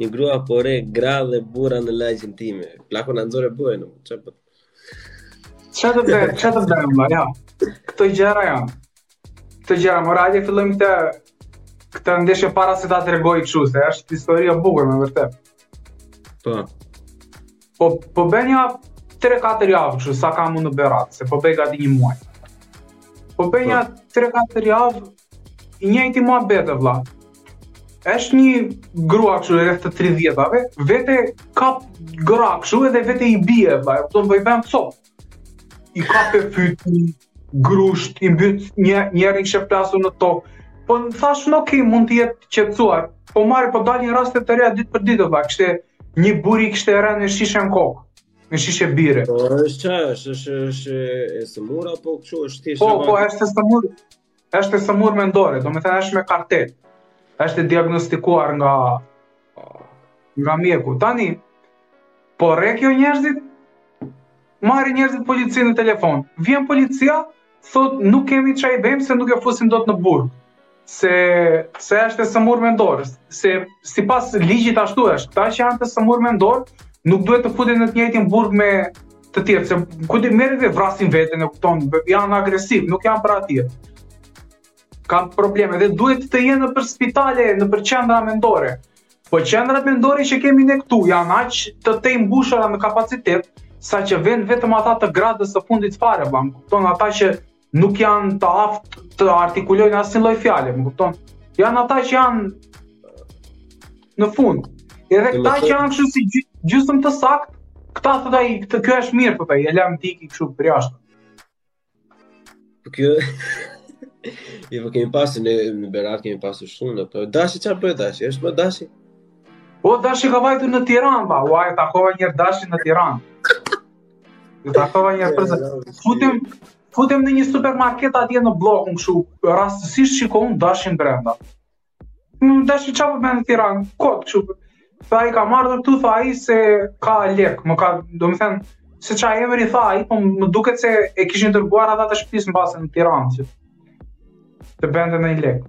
Një grua po re gra dhe burra në lagjen time. Plako na nxore bojën, çfarë po? Çfarë të bëjmë? Çfarë të bëjmë? Ja. Këto gjëra janë. Këto gjëra morale fillojmë te këta ndeshjet para se ta tregoj kështu se është histori e bukur me vërtetë. Po. Po, po bën nja 3-4 javë kështu, sa kam unë në Berat, se po bëj gati një muaj. Po bën nja 3-4 javë, i njëjti muhabet, vla. Është një grua kështu rreth të 30-ave, vete kap gra kështu edhe vete i bie, vla, e kupton bëj bën copë. i kap për fyti, grushte, i mbyt një, njërën kishte plasur në tokë. Po unë thashë oki mund të jetë qetësuar, po marr po dalin raste të reja ditë për ditë, vlla kishte një burri kishte rënë me shishe në kokë, me shishe birre. Po është ça është, është, është e sëmurë apo kështu është thjesht? Po, po është e sëmurë, Është e sëmurë mendore, domethënë është me kartelë. është e diagnostikuar nga nga mjeku. Tani, po rreh kjo njerëzit, marrin njerëzit policinë në telefon. Vjen policia, thotë nuk kemi ça i bëjmë se nuk e fusim dot në burg. Se se është e sëmurë mendore, se sipas ligjit ashtu është, këta që janë të sëmurë mendore nuk duhet të futen në të njëjtin burg me të tjerë, se ku di merren dhe vrasin veten, e kupton, janë agresivë, nuk janë për atje. Kanë probleme dhe duhet të jenë nëpër spitale, nëpër qendra mendore. Po qendrat mendore që kemi ne këtu janë aq të tejmbushura në kapacitet, saqë venë vetëm ata të gradës së fundit fare, vlla, kupton ata që nuk janë të aftë të artikulojnë asnjë lloj fjale, më kupton? Janë ata që janë në fund. Edhe këta që janë kështu si gjysmë të saktë, këta thotë ai, këtë kjo është mirë thotë ai, e lëmë të ikë kështu përjashta. Po kjo Jo, po kemi pasur në në Berat kemi pasur shumë, po Dashi çfarë bëhet Dashi? Është më Dashi? Po Dashi ka vajtur në Tiranë, vla, uaj takova njëherë Dashin në Tiranë. E takova njëherë se. Futem, futem në një supermarket atje në Bllok, unë kshu, rastësisht shikoj Dashin brenda. O Dashi ça po bën në Tiranë, kot, kshu. Tha ai kam ardhur këtu, tha ai se ka lek, më ka, domethënë, se ça emri tha ai, po më duket se e kishin dërguar ata të shpisë në basën në Tiranë, që të bënte ndonjë lek.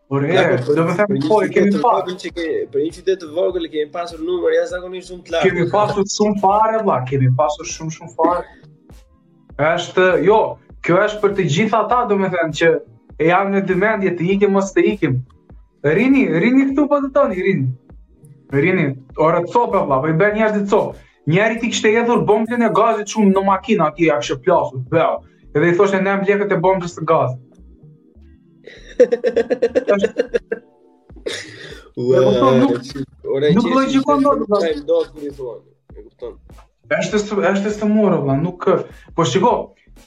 Por e, domethënë po e kemi pasur që për një qytet të vogël kemi pasur numër jashtëzakonisht shumë të lartë. Kemi pasur shumë fare valla, kemi pasur shumë shumë fare. Është, jo, kjo është për të gjithë ata, domethënë që janë në dy mendje të ikim mos të ikim. Rrini, rrini këtu po të doni, rrini. Rrini, ore copë valla, po i bën njerëzit copë. Njërit i kishte hedhur bombën e gazit shumë në makinë atje, ia kishte plasur, bëu. Edhe i thoshte nëm lekët e bombës së gazit. Ua, nuk ore që nuk logjikon dot, nuk ai dot më thon. E kupton. Është është i sëmurë, vlla, nuk ka. Po shiko,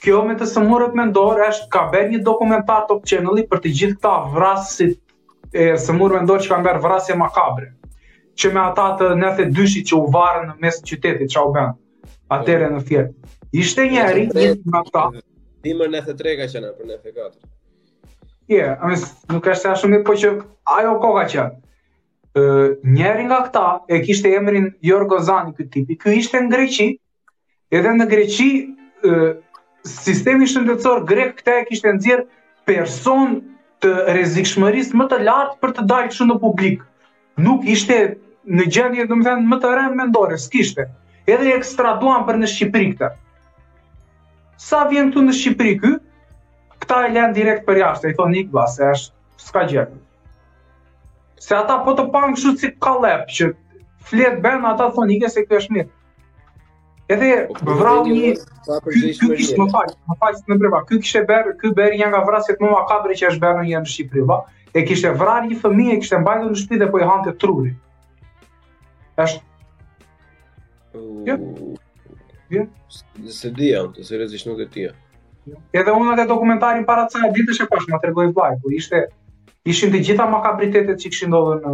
kjo me të sëmurët mendorë është ka bërë një dokumentar Top Channel për të gjithë këta vrasësit e sëmurë mendorë që kanë bërë vrasje makabre. Që me ata të nëntë dyshit që u varën në mes të qytetit, ça u bënë. Atëre në Fier. Ishte njëri një nga ata. Dimër nëntë tre ka qenë apo nëntë katër. Je, yeah, ames nuk ka sa shumë po që ajo koha ka qenë njëri nga këta e kishte emrin Jorgo Zani ky tipi. Ky ishte në Greqi. Edhe në Greqi ë sistemi shëndetësor grek këtë e kishte nxjerrë person të rrezikshmërisë më të lartë për të dalë kështu në publik. Nuk ishte në gjendje, domethënë, më të rëndë mendore, s'kishte. Edhe e ekstraduan për në Shqipëri këtë. Sa vjen këtu në Shqipëri ky? Këta e lënë direkt për jashtë, i thonë ik vlla, se është s'ka gjë. Se ata po të panë kështu si kalep që flet ben, ata thonë ik se ky është mirë. Edhe po, po, vrau po, një sa për gjë shumë mirë. Më fal, më fal se ndërpreva. Ky kishte bërë, ky bëri një nga vrasjet më makabre që është bërë në Shqipëri, vlla. E kishte vrarë një fëmijë, kishte mbajtur në shtëpi dhe po i hante trurin. Është Jo. Jo. S'e dija, seriozisht nuk e dija. Jo. Edhe unë atë dokumentarin para ca ditësh e pashë, më tregoi vllai, ku ishte ishin të gjitha makabritetet që kishin ndodhur në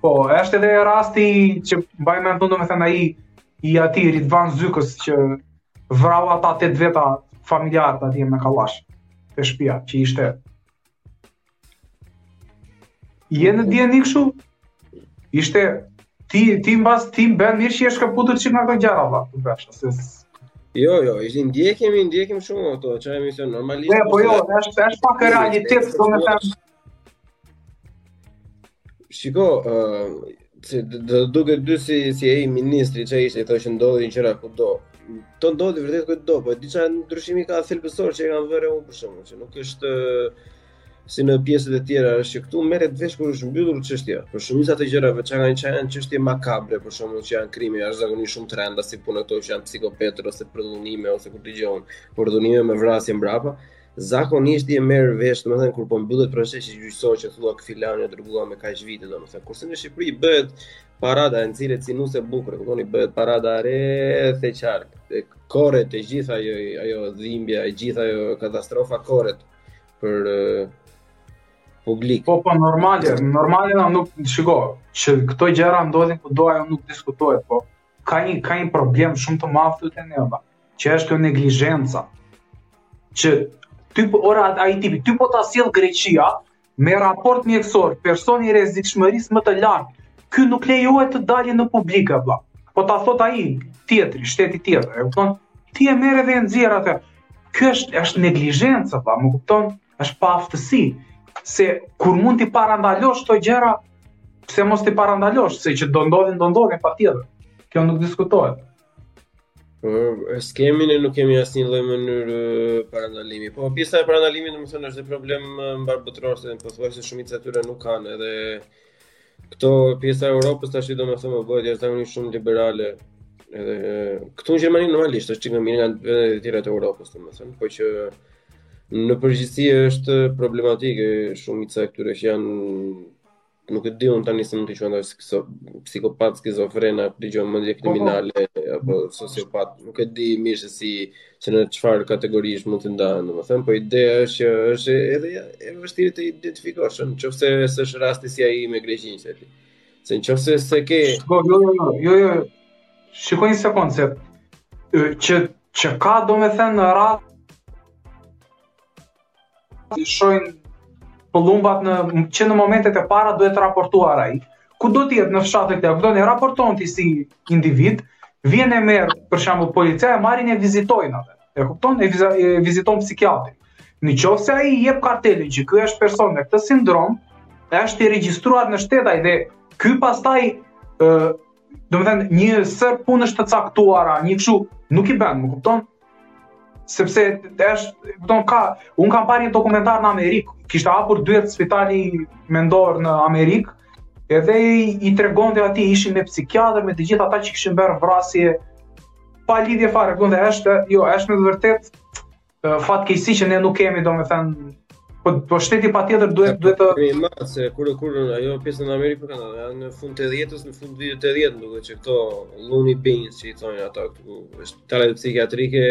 Po, është edhe rasti që mbaj mend unë domethënë ai i atij Ridvan Zykës që vrau ata të të veta familjarë të atje me kalash te shpia që ishte Je në dijeni kshu? Ishte ti, ti mbase ti bën mirë që je shkëputur që nga këto gjëra ba të beshë se... Jo, jo, i ndjekim, ndjekim shumë ato, që e mision normalisht... Ne, po jo, është, është pak realitet, domethënë Shiko, uh, se do duket dy si si ai ministri që ishte thonë që ndodhin gjëra kudo. Të ndodhin vërtet kudo, po diçka ndryshimi ka thelbësor që e kam vënë re unë për shkakun që nuk është si në pjesët e tjera është që këtu merret vesh kur është mbyllur çështja. Për shumicën e gjërave që kanë që janë çështje makabre, për shembull që janë krime, është zakonisht shumë të rënda si punë këto që janë psikopatë ose përdhunime ose kur dëgjon, përdhunime me vrasje mbrapa. zakonisht e merr vesh, domethënë kur po mbyllet procesi gjyqësor që thua ky filani u dënua me kaq vite, domethënë kurse në Shqipëri bëhet parada e nxirret si nuse e bukur, kuptoni, bëhet parada rreth e qark. E korret e gjitha ajo ajo dhimbja, e gjitha ajo katastrofa korret për publik. Po po normale, normale na nuk shiko, që këto gjëra ndodhin kudo ajo nuk diskutohet, po ka një ka një problem shumë të madh këtu te ne, Që është kjo neglizhenca. Që ty, po ja, ai tipi, ty po ta sjell Greqia me raport mjekësor, personi i rrezikshmërisë më të lartë. Ky nuk lejohet të dalë në publik apo. Po ta thotë ai tjetri, shteti tjetër, e kupton? Ti e merr edhe nxjerr atë. Ky është është neglizhencë, po, më kupton? Është paaftësi se kur mund t'i parandalosh këto gjëra, pse mos t'i parandalosh se që do ndodhin, do ndodhin patjetër. Kjo nuk diskutohet. Por s'kemi ne nuk kemi asnjë lloj mënyrë parandalimi. Po pjesa e parandalimit domethënë është një problem mbarëbotëror se pothuajse shumica e tyre nuk kanë edhe këto pjesa e Europës tashi domethënë po bëhet jashtëzakonisht shumë liberale. Edhe këtu në Gjermani normalisht është çikë mirë nga vendet e tjera të Europës domethënë, po që në përgjithësi është problematike shumica e këtyre që janë nuk e di unë tani se mund të quhen skizo, psikopat, skizofren, apo dëgjon mendje po, po. kriminale apo sociopat. Nuk e di mirë se si se në çfarë kategorish mund të ndahen, domethënë, po ideja është që është edhe e vështirë t'i identifikosh, nëse është rasti si ai me Greqinë se ti. Se nëse s'e ke po, jo, jo, jo, jo, jo. Shiko një sekondë se që që ka domethënë rast Shojnë pëllumbat në, që në momentet e para duhet të raportohet ai. Ku do të jetë në fshatin tënd? Domethënë e raporton ti si individ, vjen e merr, për shembull, policia e marrin e vizitojnë atë. E kupton? E, viza, e viziton psikiatri. Në qoftë se ai i jep kartelën që ky është person me këtë sindrom, është i regjistruar në shtet ai dhe ky pastaj ë domethënë një sërë punësh të caktuara, një kështu nuk i bën, më kupton? Sepse është, kupton ka, unë kam parë një dokumentar në Amerikë, kishte hapur dyert spitali mendor në Amerikë, edhe i, i tregonte aty ishin me psikiatër, me të gjithë ata që kishin bërë vrasje pa lidhje fare, kupton, është, jo, është me të vërtetë fatkeqësi që ne nuk kemi, domethënë, Po po shteti patjetër duhet duhet të kemi më se kur kur ajo pjesa në Amerikë ka ndodhur në fund të 80-s, në fund të 80-s, duke që këto loony bins që i thonë ata këtu, spitalet psikiatrike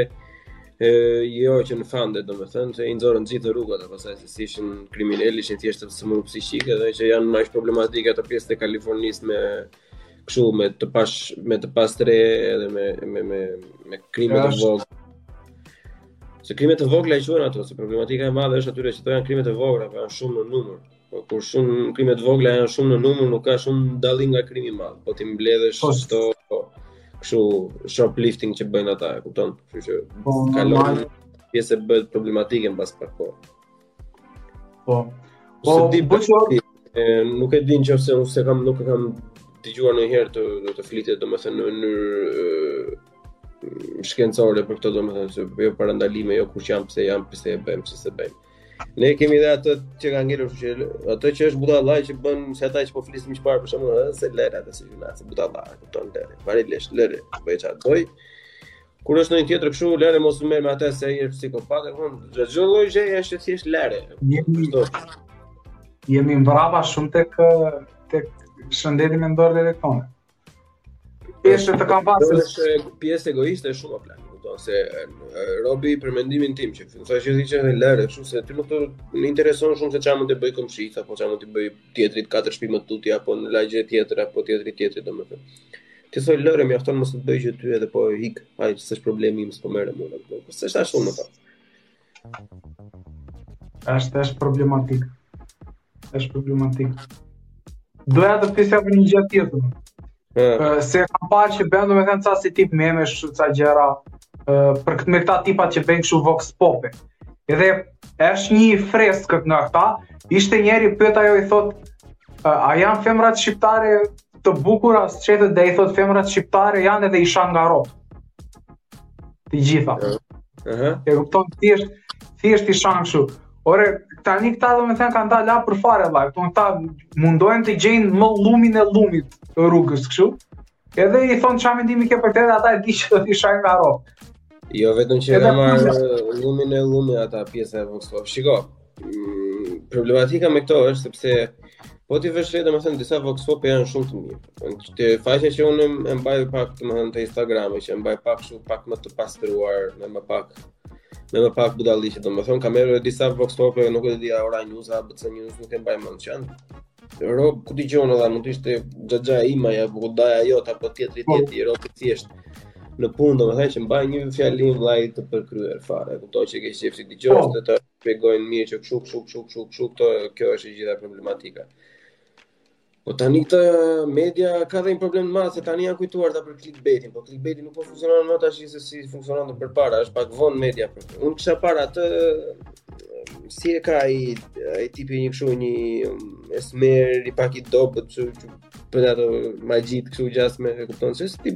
e jo që defunded domethënë se i nxorën gjithë rrugëve apo sa se s'ishin kriminelë ishin thjesht të sëmurë psikikë dhe që janë më problematike ato pjesët e Kalifornisë me kështu me të pas me të pastrehë edhe me me me me krime të vogla. Se krime të vogla i quhen ato, se problematika e madhe është aty që ato janë krime të vogla, po janë shumë në numër. Po kur shumë krime të vogla janë shumë në numër, nuk ka shumë dallim nga krimi i madh. Po t'i mbledhësh po, ato po, kështu shoplifting që bëjnë ata, e kupton? Kështu që po, kalon pjesë e bëhet problematike mbas pak kohë. Po. Po, se di po që nuk e di nëse unë se kam nuk e kam dëgjuar ndonjëherë të të flitet domethënë në mënyrë shkencore për këto domethënë se jo parandalime, jo kush janë, pse janë, pse e bëjmë, pse s'e bëjmë. Ne kemi edhe atë që ka ngelur që atë që është budallaj që bën se ata që po flisim më parë për shembull ëh se lëre atë si gjë se budalla, kupton lëre. Vari lesh, lëre, bëj çfarë do. Kur është ndonjë tjetër kështu, lëre mos u merr me atë se ai është psikopat, kupton. Çdo lloj gjë është thjesht lëre. Jemi jemi mbrapa shumë tek tek shëndeti mendor domethënë. Pjesë të kam pasur është pjesë egoiste shumë apo vlla. Kupton se robi për mendimin tim që thonë që ti thua lëre kështu se ti nuk të intereson shumë se çfarë mund të bëj komshia apo çfarë mund të bëj tjetri katër shtëpi më tutje apo në lagje tjetër apo tjetri tjetër domethënë. Ti thua lëre mjafton mos të bëj gjë ty edhe po ik, hajt s'është problemi im, s'po merrem unë. Po s'është ashtu më thon. Është është problematik. Është problematik. Doja të pyesja për një gjë tjetër. Uh, se kam pa që bënë do me thënë ca si tip memesh ca gjëra uh, për këtë me këta tipat që bënë kshu vox popi edhe është një prej këtyre nga këta ishte njëri pyet ajo i thot uh, a janë femrat shqiptare të bukura a s'di çë dhe i thot femrat shqiptare janë edhe i shan nga robt. Të gjitha. Ëh. Uh -huh. E kupton thjesht thjesht i shan kështu. Ore, tani këta do me thënë kanë dalë lapër fare vllai, këta mundohen të gjenë më llumin e llumit të rrugës kështu, edhe i thonë ça mendimi ke për të dhe ata e di që do t'i shajnë nga robt. Jo, vetëm që edhe marrin llumin e llumit ata pjesë e vox pop. Shiko, Mm, problematika me këto është sepse po t'i vësh re domethënë disa vox pop janë shumë të mirë. Unë te faqja që unë e mbaj pak domethënë te Instagrami, që e mbaj pak shumë pak më të pastruar, me më pak me më pak budalliqe domethënë, kam parë dhe disa vox pop nuk e di Ora News, ABC News nuk e mbaj mend çë. Rob, ku dëgjon edhe, mund të ishte xhaja im, ja apo daja jot apo tjetri po. tjetri, rob të thjeshtë në punë, do më thënë që mban një fjalim vllai të përkryer fare, kupton që ke qejf t'i dëgjosh, po. të të shpjegojnë mirë që kështu kështu kështu kështu kështu këto kjo është e gjitha problematika. Po tani këta media ka dhe një problem të madh se tani janë kujtuar këta për clickbaitin, po clickbaiti nuk po funksionon më tash se si funksiononte përpara, është pak vonë media për këtë. Unë kisha parë atë si e ka ai ai tipi një kështu një um, esmer i pak i dobët kështu që bën ato magjit kështu gjasme e kupton se si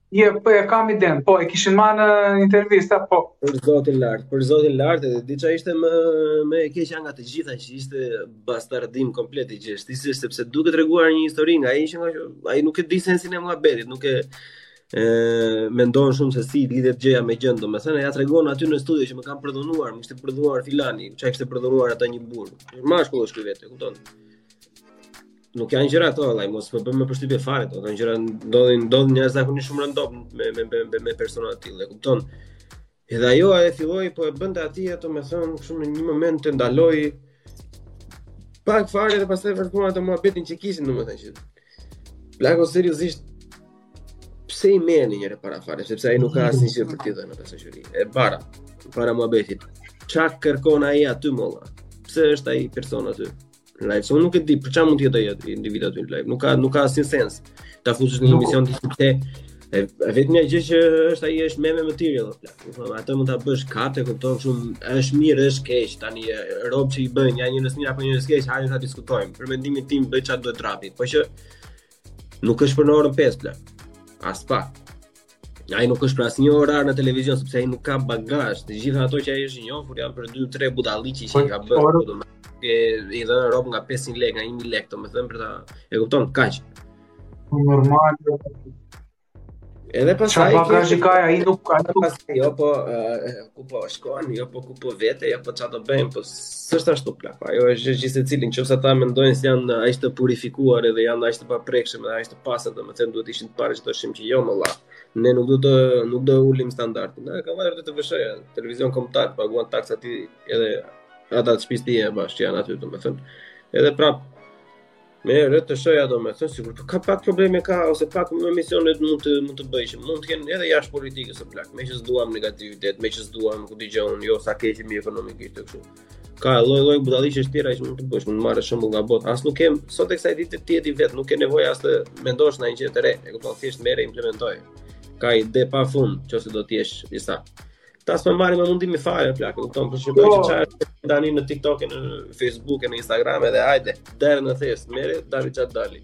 Je, po e kam idenë, po e kishin marrë në intervista, po. Për zotin lartë, për zotin lartë, edhe di ça ishte më, më e keqja nga të gjitha, që ishte bastardim komplet i gjësë, ishte sepse duke treguar një histori nga ai nga që, ai nuk e di sensin e mua berit, nuk e, e mendon shumë se si lidhet gjëja me gjënë, domethënë, ja tregon aty në studio që më kanë përdhunuar, më kishte përdhunuar filani, ça kishte përdhunuar atë një burrë, mashkull është ky vetë, kupton. nuk janë gjëra ato vallai, mos më bën më përshtypje fare, ato janë gjëra ndodhin ndodhin njerëz zakonisht shumë rëndom me me me me persona të tillë, e kupton? Edhe ajo ai filloi po e bënte aty ato më thon kështu në një moment të ndaloi pak fare dhe pastaj vërtetuan atë muhabetin që kishin domethënë që plako seriozisht pse i merr një herë para fare sepse ai nuk ka asnjë gjë për të dhënë në shoqëri e para para muhabetit çka kërkon ai aty molla pse është ai person aty live, se unë nuk e di për çfarë mund të jetë ai individ aty në live. Nuk ka nuk ka asnjë sens. Ta fusësh në një emision ti sepse e vetmja gjë që është ai është meme material po plak. Domethënë atë mund ta bësh kaq, kupton shumë, është mirë, është keq tani rob që i bën, janë njerëz mirë apo njerëz keq, hajde ta diskutojmë. Për mendimin tim bëj ça të dojë trapi. Po që Nuk është për në orën 5 plak. Aspak. Ai nuk është për asnjë orar në televizion sepse ai nuk ka bagazh. Të gjitha ato që ai është i njohur janë për 2-3 budalliqe që i ka bërë. Por do t'i dha robi nga 500 lekë, nga 1000 lekë, domethënë për ta e kupton kaq. Po normal. Edhe pastaj ka ai nuk ka nuk pas jo po ku po shkon, jo po ku po vete, jo po çfarë do bëjmë, po s'është ashtu plak. Ajo është gjithsecili, nëse ata mendojnë se janë aq të purifikuar edhe janë aq të paprekshëm dhe aq të pastër, domethënë duhet të ishin të parët do thoshin që jo mo vlla. Ne nuk do të nuk do ulim standardin. Ne ka vajtur të vëzhgojë televizion kombëtar, paguan taksat edhe ata të shpisë tij e bash që janë aty domethënë. Edhe prapë Më herët të shoja domethënë, sikur të ka pak probleme ka, ose pak në emisionet mund të, mund të bësh, mund të jenë edhe jashtë politikës e plak, meqë s'duam negativitet, meqë s'duam kur dëgjohen, jo sa keq jemi ekonomikisht të kështu. Ka lloj lloj budalliqesh të tjera që mund të bësh, mund të marrësh shumë nga bota, as nuk ke, sot e kësaj ditë të gjesh ti vetë, nuk ke nevojë as të mendosh ndonjë të re, e kupton thjesht merre implementoje, ka ide pa fund, që se do t'jesh i saj. Këta s'po marrin më mundimin fare, plak, kupton, po shikojnë që ça është tani në TikTok, në Facebook, në Instagram, edhe hajde, derr në thes, merre, dali ça të dali.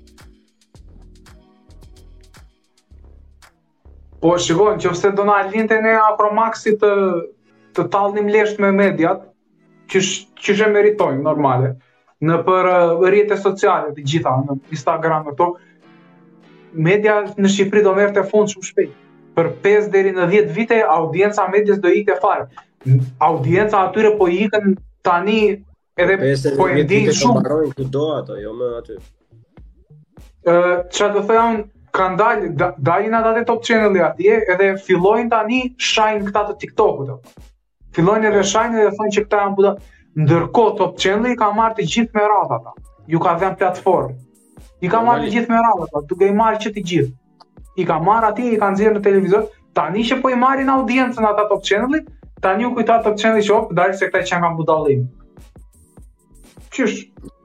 Po, shiko, qoftë se do na lindte ne a pro maxi të, të tallnim lesht me mediat, Qysh, qysh e meritojnë, normale. Nëpër uh, rrjete sociale të gjitha, në Instagram e to, media në Shqipëri do merrte fund shumë shpejt. Për 5 deri në 10 vite audienca medias do ikte fare. Audienca atyre po ikën tani edhe po e ndijnë shumë. Po kudo ato, jo më aty. Ë, ç'a do të thonë kanë dalë da, dalin ata te Top Channel atje edhe fillojnë tani shajnë këta të TikTokut apo. Fillojnë edhe shajnë dhe thonë që këta janë buda. Ndërkohë Top Channel i ka marrë të gjithë me radhë ata. Ju ka dhënë platformë. I ka marrë të gjithë me radhë ata, duke i marrë që të gjithë. I ka marrë atje, i kanë nxjerrë në televizor. Tani që po i marrin audiencën ata Top Channel, tani u kujtua Top Channel që op, dale se këta që kanë budallim. Qysh,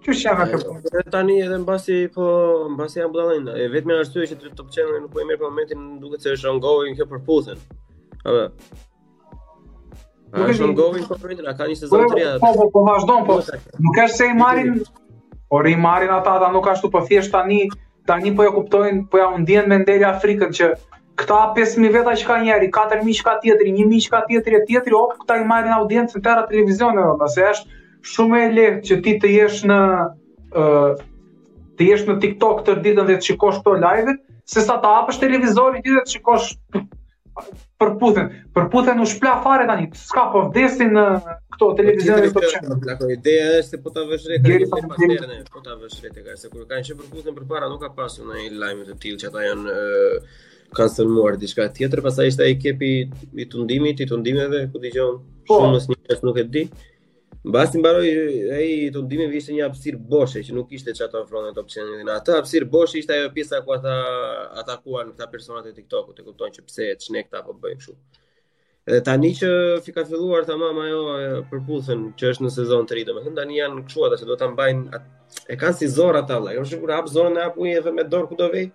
qysh janë ato? Edhe tani edhe mbasi po mbasi janë budallim. E vetmja arsye që Top Channel nuk po i merr për momentin duket se është ongoing kjo Përputhen. Ëh. Nuk e shumë govin po pritin, a ka një sezon të rrja Po, po, po, vazhdojnë, po Nuk është se i marrin Por i marrin ata, ata nuk ashtu po thjesht tani Tani po e kuptojnë, po ja u ndjen menderi frikën që Këta 5.000 veta që ka njëri, 4.000 që ka tjetri, 1.000 që ka tjetri e tjetri O, këta i marrin audiencën tërë televizionit e rënda Se është shumë e lehtë që ti të jesh në Të jesh në TikTok tërë ditën dhe të shikosh këto live Se sa të hapësh televizorin ti dhe të shikosh Përputhen, Përputhen u shpëla fare tani, s'ka po vdesin në këto televizionet të qenë. La ko ideja është se po ta vësh re ka një patern, po ta vësh re ka se kur ka qenë Përputhen përpara nuk ka pasur ndonjë lajm të tillë që ata janë kanë sulmuar diçka tjetër, pastaj ishte ai Kepi i Tundimit, i Tundimeve, ku dëgjon po. shumë njerëz nuk e di. Mbasi mbaroi ai tundimi ishte një hapësirë boshe që nuk kishte çfarë të ofronte Top Channel. Në atë hapësirë boshe ishte ajo pjesa ku ata atakuan këta personat e TikTokut, e kupton që pse ç'ne këta po bëjnë kështu. Edhe tani që fi ka filluar tamam ajo Përputhen që është në sezon të ri, domethënë tani janë kështu ata që do ta mbajnë e kanë si zorrë ata vëlla. Kam shikuar hap zorrën e hap ujë edhe me dorë ku do vejë.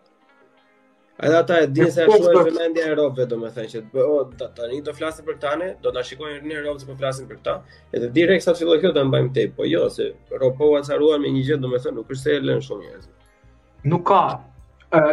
Edhe ata e dinë se ashtu është vëmendja e robve, domethënë që po tani do flasim për këta ne, do na shikojnë ne robt që po flasin për këta, edhe direkt sa të fillojë kjo do mbajmë tej, po jo se robët u acaruan me një gjë, domethënë nuk është se lën shumë njerëz. Nuk ka.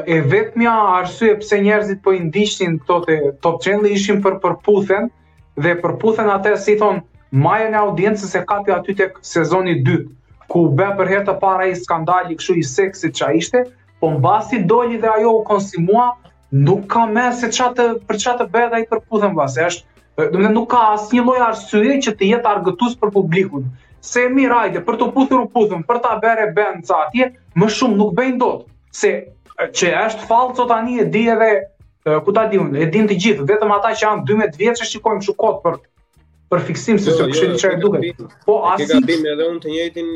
E vetmja arsye pse njerëzit po i ndiqshin këto te Top Channel ishin për Përputhen dhe Përputhen atë si thonë majën e audiencës e kapi aty tek sezoni 2 ku u bë për herë të parë ai skandali kështu i seksit që ishte, Po mbasi doli dhe ajo u konsumua, nuk ka më se çfarë të për çfarë të bëhet ai Përputhen më. Është, do të nuk ka asnjë lloj arsye që të jetë argëtues për publikun. Se mirë, ajde, për t'u puthur u puthën, për ta bërë e bënë ca atje, më shumë nuk bëjnë dot. Se që është fallco tani e di edhe ku ta di unë, e dinë të gjithë, vetëm ata që janë 12 vjeç që shikojnë shou kot për për fiksim se jo, s'u kishin jo, çfarë duket. Po e ke gabim, edhe unë të njëjtin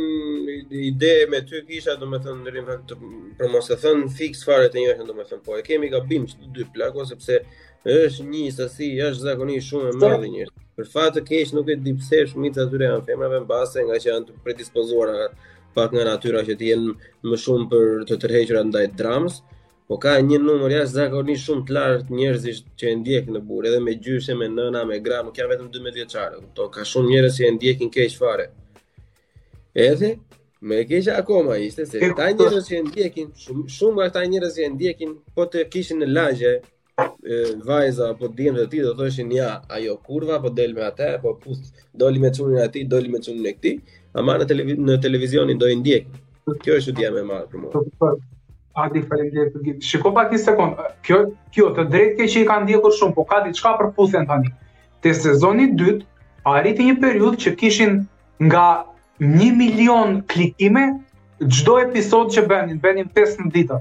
ide me ty kisha, domethënë në fakt për të mos e thënë fiks fare të njëjtën domethënë, po e kemi gabim të dy plako sepse është një sasi jashtëzakonisht shumë e madhe njerëz. Për fat të keq nuk e di pse shumica e tyre janë femra, mbase ngaqë janë të predispozuara pak nga natyra që të jenë më shumë të tërhequra ndaj dramës. Po ka një numër jashtëzakonisht shumë të lartë njerëzish që e ndjekin, o burrë, edhe me gjyshe, me nëna, me gra, nuk janë vetëm 12 vjeçare, kupton? Ka shumë njerëz që e ndjekin keq fare. Edhe më e keqja akoma ishte se këta njerëz që e ndjekin, shumë shumë nga ata njerëz që e ndjekin, po të kishin në lagje e, vajza apo djem të tillë do thoshin ja, ajo kurva po del me atë, po pus doli me çunin e atij, doli me çunin e këtij, ama në televi në televizion do i ndjekin. Kjo është ideja më e madhe për mua. Hajde faleminderit për gjithë. Shiko pak një sekond. Kjo kjo të drejtë ke që i kanë ndjekur shumë, po ka diçka për Përputhen tani. Te sezoni i dytë arriti një periudhë që kishin nga 1 milion klikime çdo episod që bënin, bënin 5 në ditë.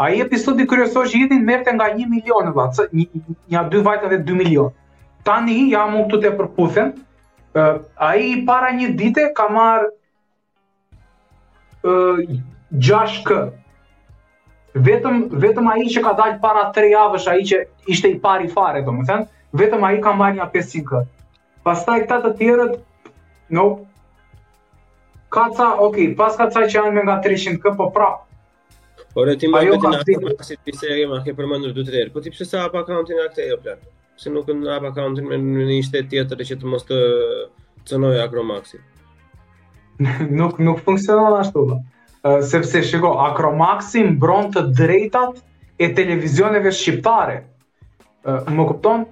Ai episodi kryesor që ishte merrte nga 1 milion e vajti, një dy vajti dhe 2 milion. Tani, jam unë këtu te Përputhen, ai para një dite ka marrë 86K. Vetëm vetëm ai që ka dalë para 3 javësh, ai që ishte i pari fare, domethënë, vetëm ai ka marrë nja 500K. Pastaj këta të tjerët jo, ka ca, ok, pas ka ca që janë me nga 300K, po prap Ore ti, më vjen ndër mend se e ke përmendur dy-tre herë. Po ti pse s'e hap akauntin atëherë o plak? Pse nuk e hap akauntin në një shtet tjetër që të mos të cenojë Acromaxi? nuk nuk funksionon ashtu. Uh, sepse shiko, Acromaxi mbron të drejtat e televizioneve shqiptare. Më kupton?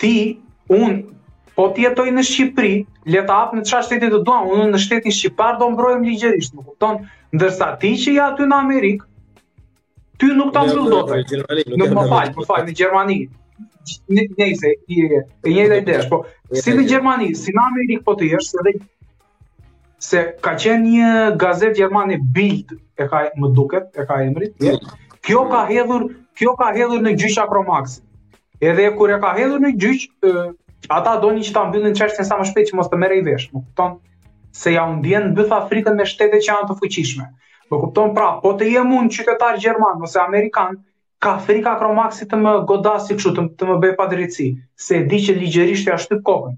Ti, unë, po të jetoj në Shqipëri, le ta hap në çfarë shteti të dua, unë në shtetin shqiptar do mbrohem ligjërisht, më kupton? Ndërsa ti që je aty në Amerikë, ty nuk ta mbyll dot. Në Gjermani, nuk më fal, më fal në Gjermani. Në nejse, e njëjta ide, po si në Gjermani, si në Amerikë po të jesh, edhe se ka qenë një gazetë gjermane Bild, e ka më duket, e ka emrin. Yeah. Kjo ka hedhur, kjo ka hedhur në gjyq Acromaxin. Edhe kur e ka hedhur në gjyq, ata donin që ta mbyllin çështjen sa më shpejt që mos të merrej vesh, më kupton? Se ua ndien bytha frikën me shtetet që janë të fuqishme. Më kupton pra, po të jem unë qytetar gjerman ose amerikan, Ka frikë Akromaksi të më godasi kështu, të, të më bëjë padrejtësi, se e di që ligjërisht ja shtyp kokën.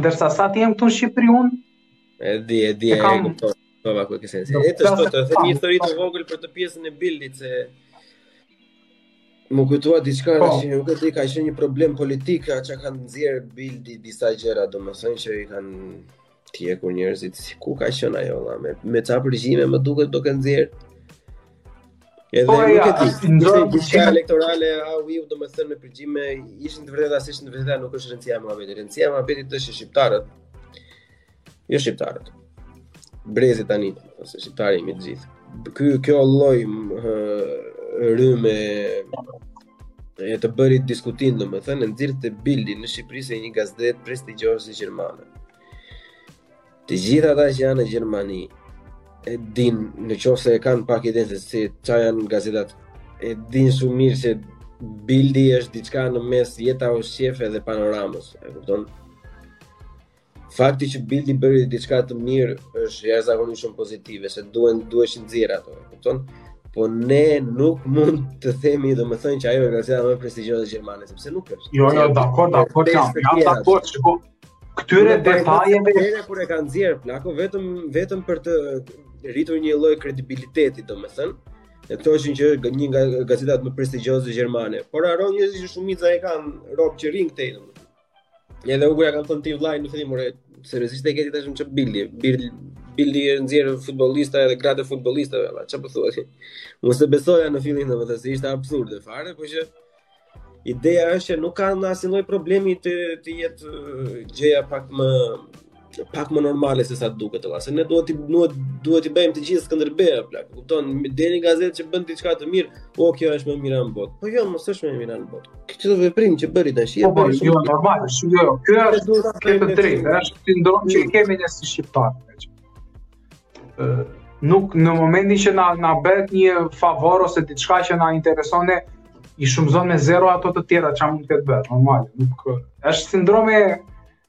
Ndërsa sa të jem këtu në Shqipëri unë, e di, e di, e, kam... e kuptoj. Po ja ku qe sensi. Edhe desha të them një histori të vogël për atë pjesën e Bildit se më kujtua diçka po. që nuk e di ka qenë një problem politik që kanë nxjerr Bildi disa gjëra, domethënë që i kanë Djegur njerëzit si ku ka qenë ajo valla me me ca përgjime më duket duke nxjerrë. Edhe po, nuk e di, ishte një diçka elektorale, a u iu domethënë me përgjime, ishin të vërteta, s'ishin të vërteta, nuk është rëndësia e muhabetit. Rëndësia e muhabetit është shqiptarët. Jo shqiptarët. Brezi tani, ose shqiptarë jemi të gjithë. Ky kjo lloj rrymë e të bërit diskutim domethënë, e nxirrte Bildi në Shqipëri si një gazetë prestigjioze gjermane. Të gjithë ata që janë në Gjermani, e dinë në qoftë se e kanë pak idenë se si ça janë gazetat, e dinë shumë mirë se Bildi është diçka në mes Jeta osh qef edhe Panoramës, e kupton? Fakti që Bildi bëri diçka të mirë është jashtëzakonisht shumë pozitive, se duhen duheshin nxjerr ato, e kupton? Po ne nuk mund të themi domethënë që ajo është gazeta më prestigjioze gjermane, sepse nuk është. Jo, jo, dakor, dakor, jam, jam dakor, shiko. Këtyre detajeve edhe kur e kanë nxjerr plako vetëm vetëm për të rritur një lloj kredibiliteti, domethënë, e thoshin që është një nga gazetat më prestigjioze gjermane. Por harrojnë njerëzit që shumica e kanë rob që rrinë këtej domethënë. Edhe unë kur ja kam thënë tim vllai në fillim, ore, seriozisht e ke ti tash më, ç'Bildi, Bildi Bildi nxjerr futbollista edhe gratë e futbollistave, valla, çfarë po thua ti? Unë s'e besoja në fillim domethënë se ishte absurde fare, por që ideja është që nuk ka asnjë lloj problemi të të jetë uh, gjëja pak më pak më normale se sa duket ata. Se ne duhet të duhet duhet t'i bëjmë të gjithë Skënderbe, plak. Kupton, dhe një gazetë që bën diçka të mirë, po kjo është më e mira në botë. Po jo mo, s'është më e mira në botë. Këtë veprim që bëri tash, po, po, jo normal, është jo. jo. Ky është ke të drejtë, është sindrom që e kemi ne si shqiptarë. Ë nuk në momentin që na na bëhet një favor ose diçka që na intereson ne i shumëzon me zero ato të tjera që mund të ketë bërë, normal, nuk është sindrome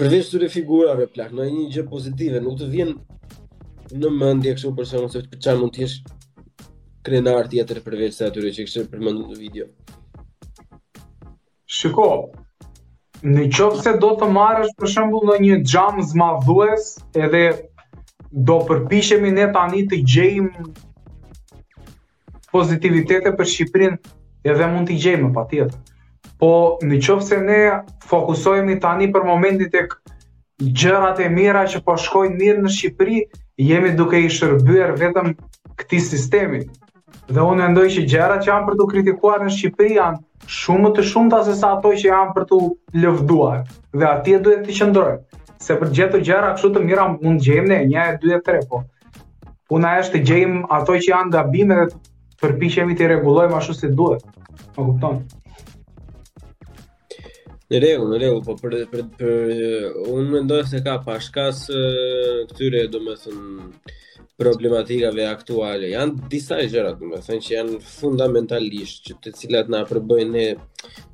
Përveç këtyre figurave plak, ndonjë gjë pozitive, nuk të vjen në mendje kështu për shembull se për çfarë mund të jesh krenar tjetër përveç se atyre që kishte përmendur në video. Shiko, në qoftë se do të marrësh për shembull ndonjë xham zmadhues, edhe do përpiqemi ne tani të gjejmë Pozitivitete për Shqipërinë edhe mund t'i gjejmë patjetër. Po në qoftë se ne fokusohemi tani për momentin te gjërat e mira që po shkojnë mirë në Shqipëri, jemi duke i shërbyer vetëm këtij sistemi. Dhe unë mendoj që gjërat që janë për t'u kritikuar në Shqipëri janë shumë më të shumta sesa ato që janë për t'u lëvduar. Dhe atje duhet të qëndrojmë. Se për të gjetur gjëra kështu të mira mund të gjejmë ne 1 2 3 po. Puna është të gjejmë ato që janë gabime dhe të përpiqemi të rregullojmë ashtu si duhet. Më kupton? Në rregull, në rregull, po për për për unë mendoj se ka, pa shkas këtyre, domethënë problematikave aktuale. Janë disa gjëra, domethënë që janë fundamentalisht që të cilat na përbëjnë ne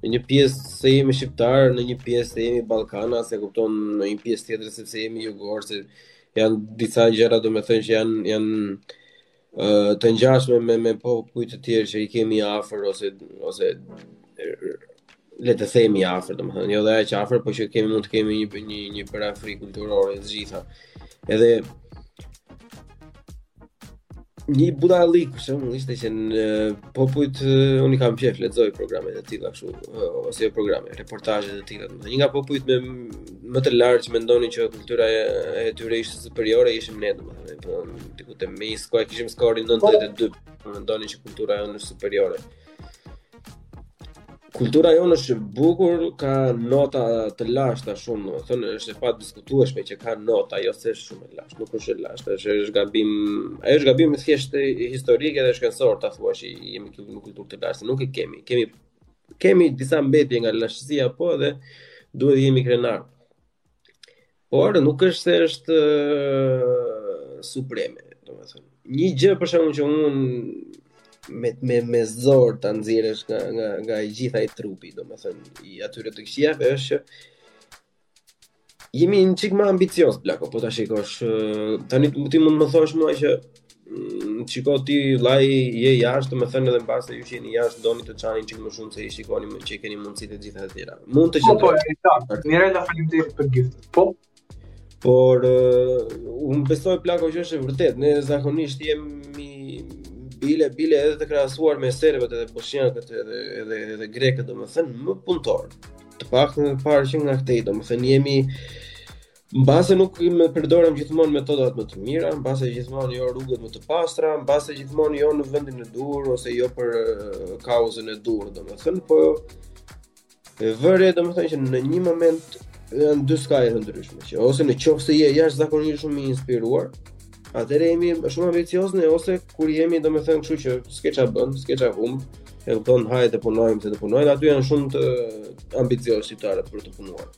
në një pjesë se jemi shqiptarë, në një pjesë se jemi ballkanas, e kupton në një pjesë tjetër sepse jemi jugorë, se janë disa gjëra domethënë që janë, janë uh, të ngjashme me, me popuj të tjerë që i kemi afër ose, ose le të themi afër, domethënë, jo dhe aq afër, por që kemi mund të kemi një një një përafri kulturore të gjitha. Edhe Një budallik për shembull ishte që në popujt unë i kam qejf lexoj programe të tilla kështu ose jo programe, reportazhe të tilla. Një nga popujt me më të lartë që mendonin që kultura e, e tyre ishte superiore ishim ne domethënë, po diku te, me një skor kishim skorin 92, që mendonin që kultura jonë është superiore. Kultura jonë është e bukur, ka nota të lashta shumë, domethënë është e padiskutueshme që ka nota, jo se është shumë e lashtë, nuk është e lashtë, është është gabim, ajo është gabim thjesht historik edhe shkencor ta thuash, jemi këtu me kulturë të lashtë, nuk e kemi. Kemi kemi disa mbetje nga lashtësia po edhe duhet të jemi krenarë. Por nuk është se është supreme, domethënë. Një gjë për shembull që unë me me me zor ta nxjerrësh nga nga nga i gjitha i trupi, domethënë i atyre të këqijave është që jemi një çik më ambiciozë plako, po ta shikosh tani ti mund të më thosh mua që Shiko ti vllai je jashtë, domethënë edhe mbase ju që jeni jashtë doni të çani një çik më shumë se i shikoni më që keni mundësi të gjitha të tjera. Mund të qëndroj. Po, po, po, po, mirë la faleminderit për giftin. Po. Por uh, unë besoj plako që është e vërtetë, ne zakonisht jemi bile bile edhe të krahasuar me serbët edhe boshnjakët edhe edhe edhe grekët domethënë më punëtorë. Të paktën e parë që nga këtej domethënë jemi Mbase nuk i më përdorëm gjithmonë metodat më të mira, mbase gjithmonë jo rrugët më të pastra, mbase gjithmonë jo në vendin e duhur ose jo për kauzën e duhur, domethënë po e vë re domethënë që në një moment janë dy skaje të ndryshme, që ose në qoftë se je jashtëzakonisht shumë i inspiruar, atëherë jemi shumë ambicioz ne ose kur jemi domethënë kështu që s'ke ça bën, s'ke ça humb, e kupton hajde të punojmë se të punojmë, aty janë shumë të ambicioz shqiptarët për të punuar.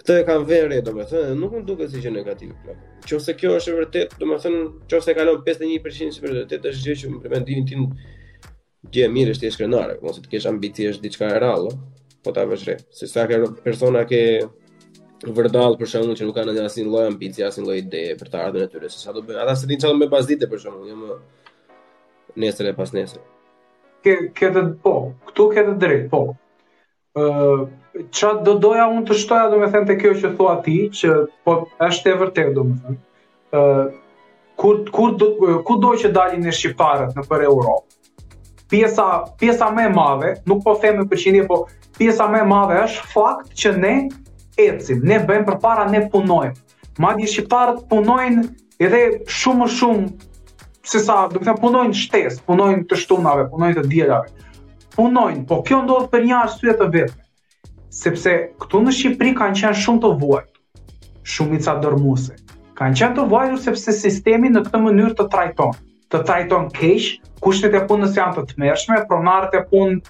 Këtë e kam vënë re, domethënë, nuk më duket si gjë negative plot. Nëse kjo është e vërtetë, domethënë, nëse kalon 51% si vërtet është gjë që për mendimin tim gjë e mirë është të jesh krenar, mos të kesh ambicie është diçka e rrallë, po ta vësh re. Se sa ka persona që vërdallë për shembull që nuk kanë ndonjë asnjë lloj ambicie, asnjë lloj ide për të ardhmën e tyre, se ça do bëjnë. Ata s'e dinë çfarë do bëjnë pasdite për shembull, jo më nesër e pasnesër. Ke ke të po, këtu ke të drejtë, po. Ça do doja unë të shtoja domethënë te kjo që thua ti, që po është e vërtetë domethënë. Kur, kur do, kudo që dalin ne shqiptarët nëpër Europë, pjesa, pjesa më e madhe, nuk po them me përqindje, po pjesa më e madhe është fakt që ne ecim, ne bëjmë përpara, ne punojmë. Madje shqiptarët punojnë edhe shumë më shumë se sa, do të them punojnë shtesë, punojnë të shtunave, punojnë të dielave. Punojnë, po kjo ndodh për një arsye të vetme. Sepse këtu në Shqipëri kanë qenë shumë të vuajtur. Shumica dërrmuese. Kanë qenë të vuajtur sepse sistemi në këtë mënyrë të trajton. Të trajton keq, kushtet e punës janë të tmerrshme, pronarët e punë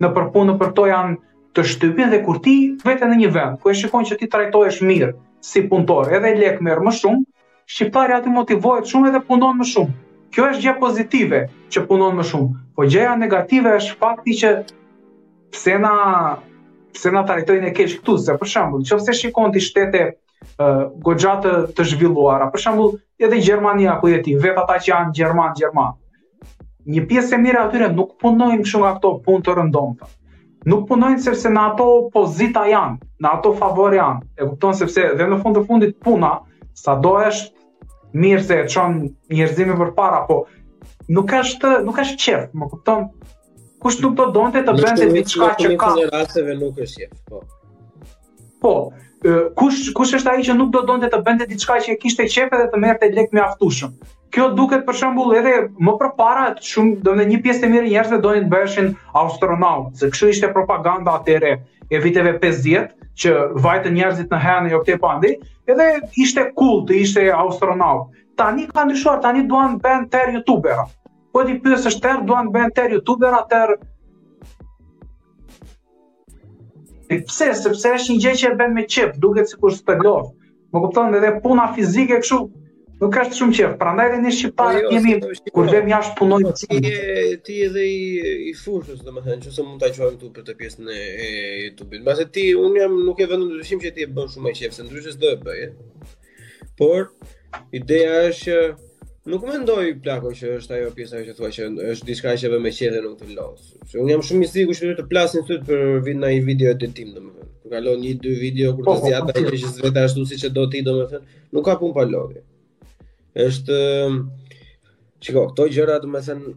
nëpër punë për to janë të shtypin dhe kur ti vete në një vend ku e shikon që ti trajtohesh mirë si punëtor, edhe lek merr më shumë, shqiptari aty motivohet shumë edhe punon më shumë. Kjo është gjë pozitive që punon më shumë, po gjëja negative është fakti që pse na pse na trajtojnë keq këtu, se për shembull, nëse shikon ti shtete goxha të, të zhvilluara. Për shembull, edhe Gjermania ku je ti, vetë ata që janë gjerman, gjerman. Një pjesë e mirë e tyre nuk punojnë kështu nga këto punë të rëndomta. Nuk punojnë sepse në ato pozita janë, në ato favor janë. E kupton sepse dhe në fund të fundit puna, sado është mirë se e çon njerëzimin përpara, po nuk është nuk është qejf, më kupton? Kush nuk do donte të bënte diçka që ka. Në rasteve nuk është qejf, po. Po, kush kush është ai që nuk do donte të bënte diçka që e kishte qejf edhe të merrte lek mjaftueshëm. Kjo duket për shembull edhe më përpara shumë do të një pjesë e mirë e njerëzve donin të bëheshin astronaut, se kështu ishte propaganda atëherë e viteve 50 që vajtën njerëzit në hënë jo këtej pandi, edhe ishte cool të ishe astronaut. Tani ka ndryshuar, tani duan të bëhen tërë youtubera. Po t'i pyesësh tërë duan të bëhen tërë youtubera, tërë E pse? Sepse është një gjë që e bën me qejf, duket sikur s'të lodh. Më kupton edhe puna fizike kështu nuk ka shumë qejf. Prandaj edhe ne shqiptarët po jo, jemi po, po, kur vemi jashtë punojmë. Ti je ti edhe i i fushës, domethënë, nëse mund ta quajmë kështu për të pjesën e, e YouTube-it. Mbase ti unë jam nuk e vë në dyshim që ti e bën shumë me qejf, se ndryshe s'do e bëje. Eh? Por ideja është që nuk mendoj plako që është ajo pjesa që thua që është diçka që bën me qejf edhe nuk të lodh. Se unë jam shumë i sigurt që të plasin sytë për bythe ndaj video editing domethënë. Kur kalon një dy video kur të po, po, zgjat po, ajo që s'vete ashtu siç e do ti domethënë, nuk ka punë pa lodhje. Është shiko, këto gjëra domethënë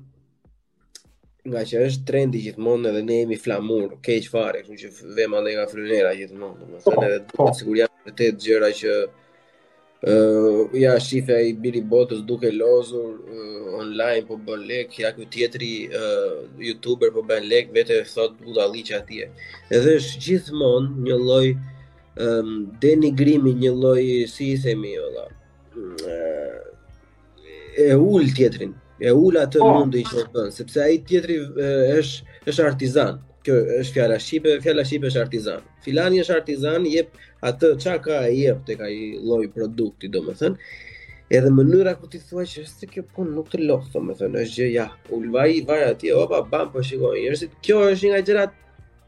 nga që është trendi gjithmonë edhe ne jemi flamur, keq fare, kështu që vemi edhe nga fryn era gjithmonë, domethënë po, edhe po. duket sikur janë vërtet gjëra që ë uh, ja shife ai i biri i botës duke lozur uh, online po bën lek, ja ky tjetri uh, youtuber po bën lek, vete thotë budallëqe atje. Edhe është gjithmonë një lloj um, denigrimi, një lloj si i themi vëlla. Uh, e ul tjetrin, e ul atë oh. mundi që bën, sepse ai tjetri është është artizan. Kjo është fjala shqipe, fjala shqipe është artizan. Filani është artizan, jep atë çfarë ka e jep tek ai lloj produkti, domethënë. Edhe mënyra kur ti thua që se kjo punë nuk të lodh, domethënë, është gjë ja. U ul vajti, vajti atje, opa, bam, po shikoj njerëzit. Kjo është një nga gjërat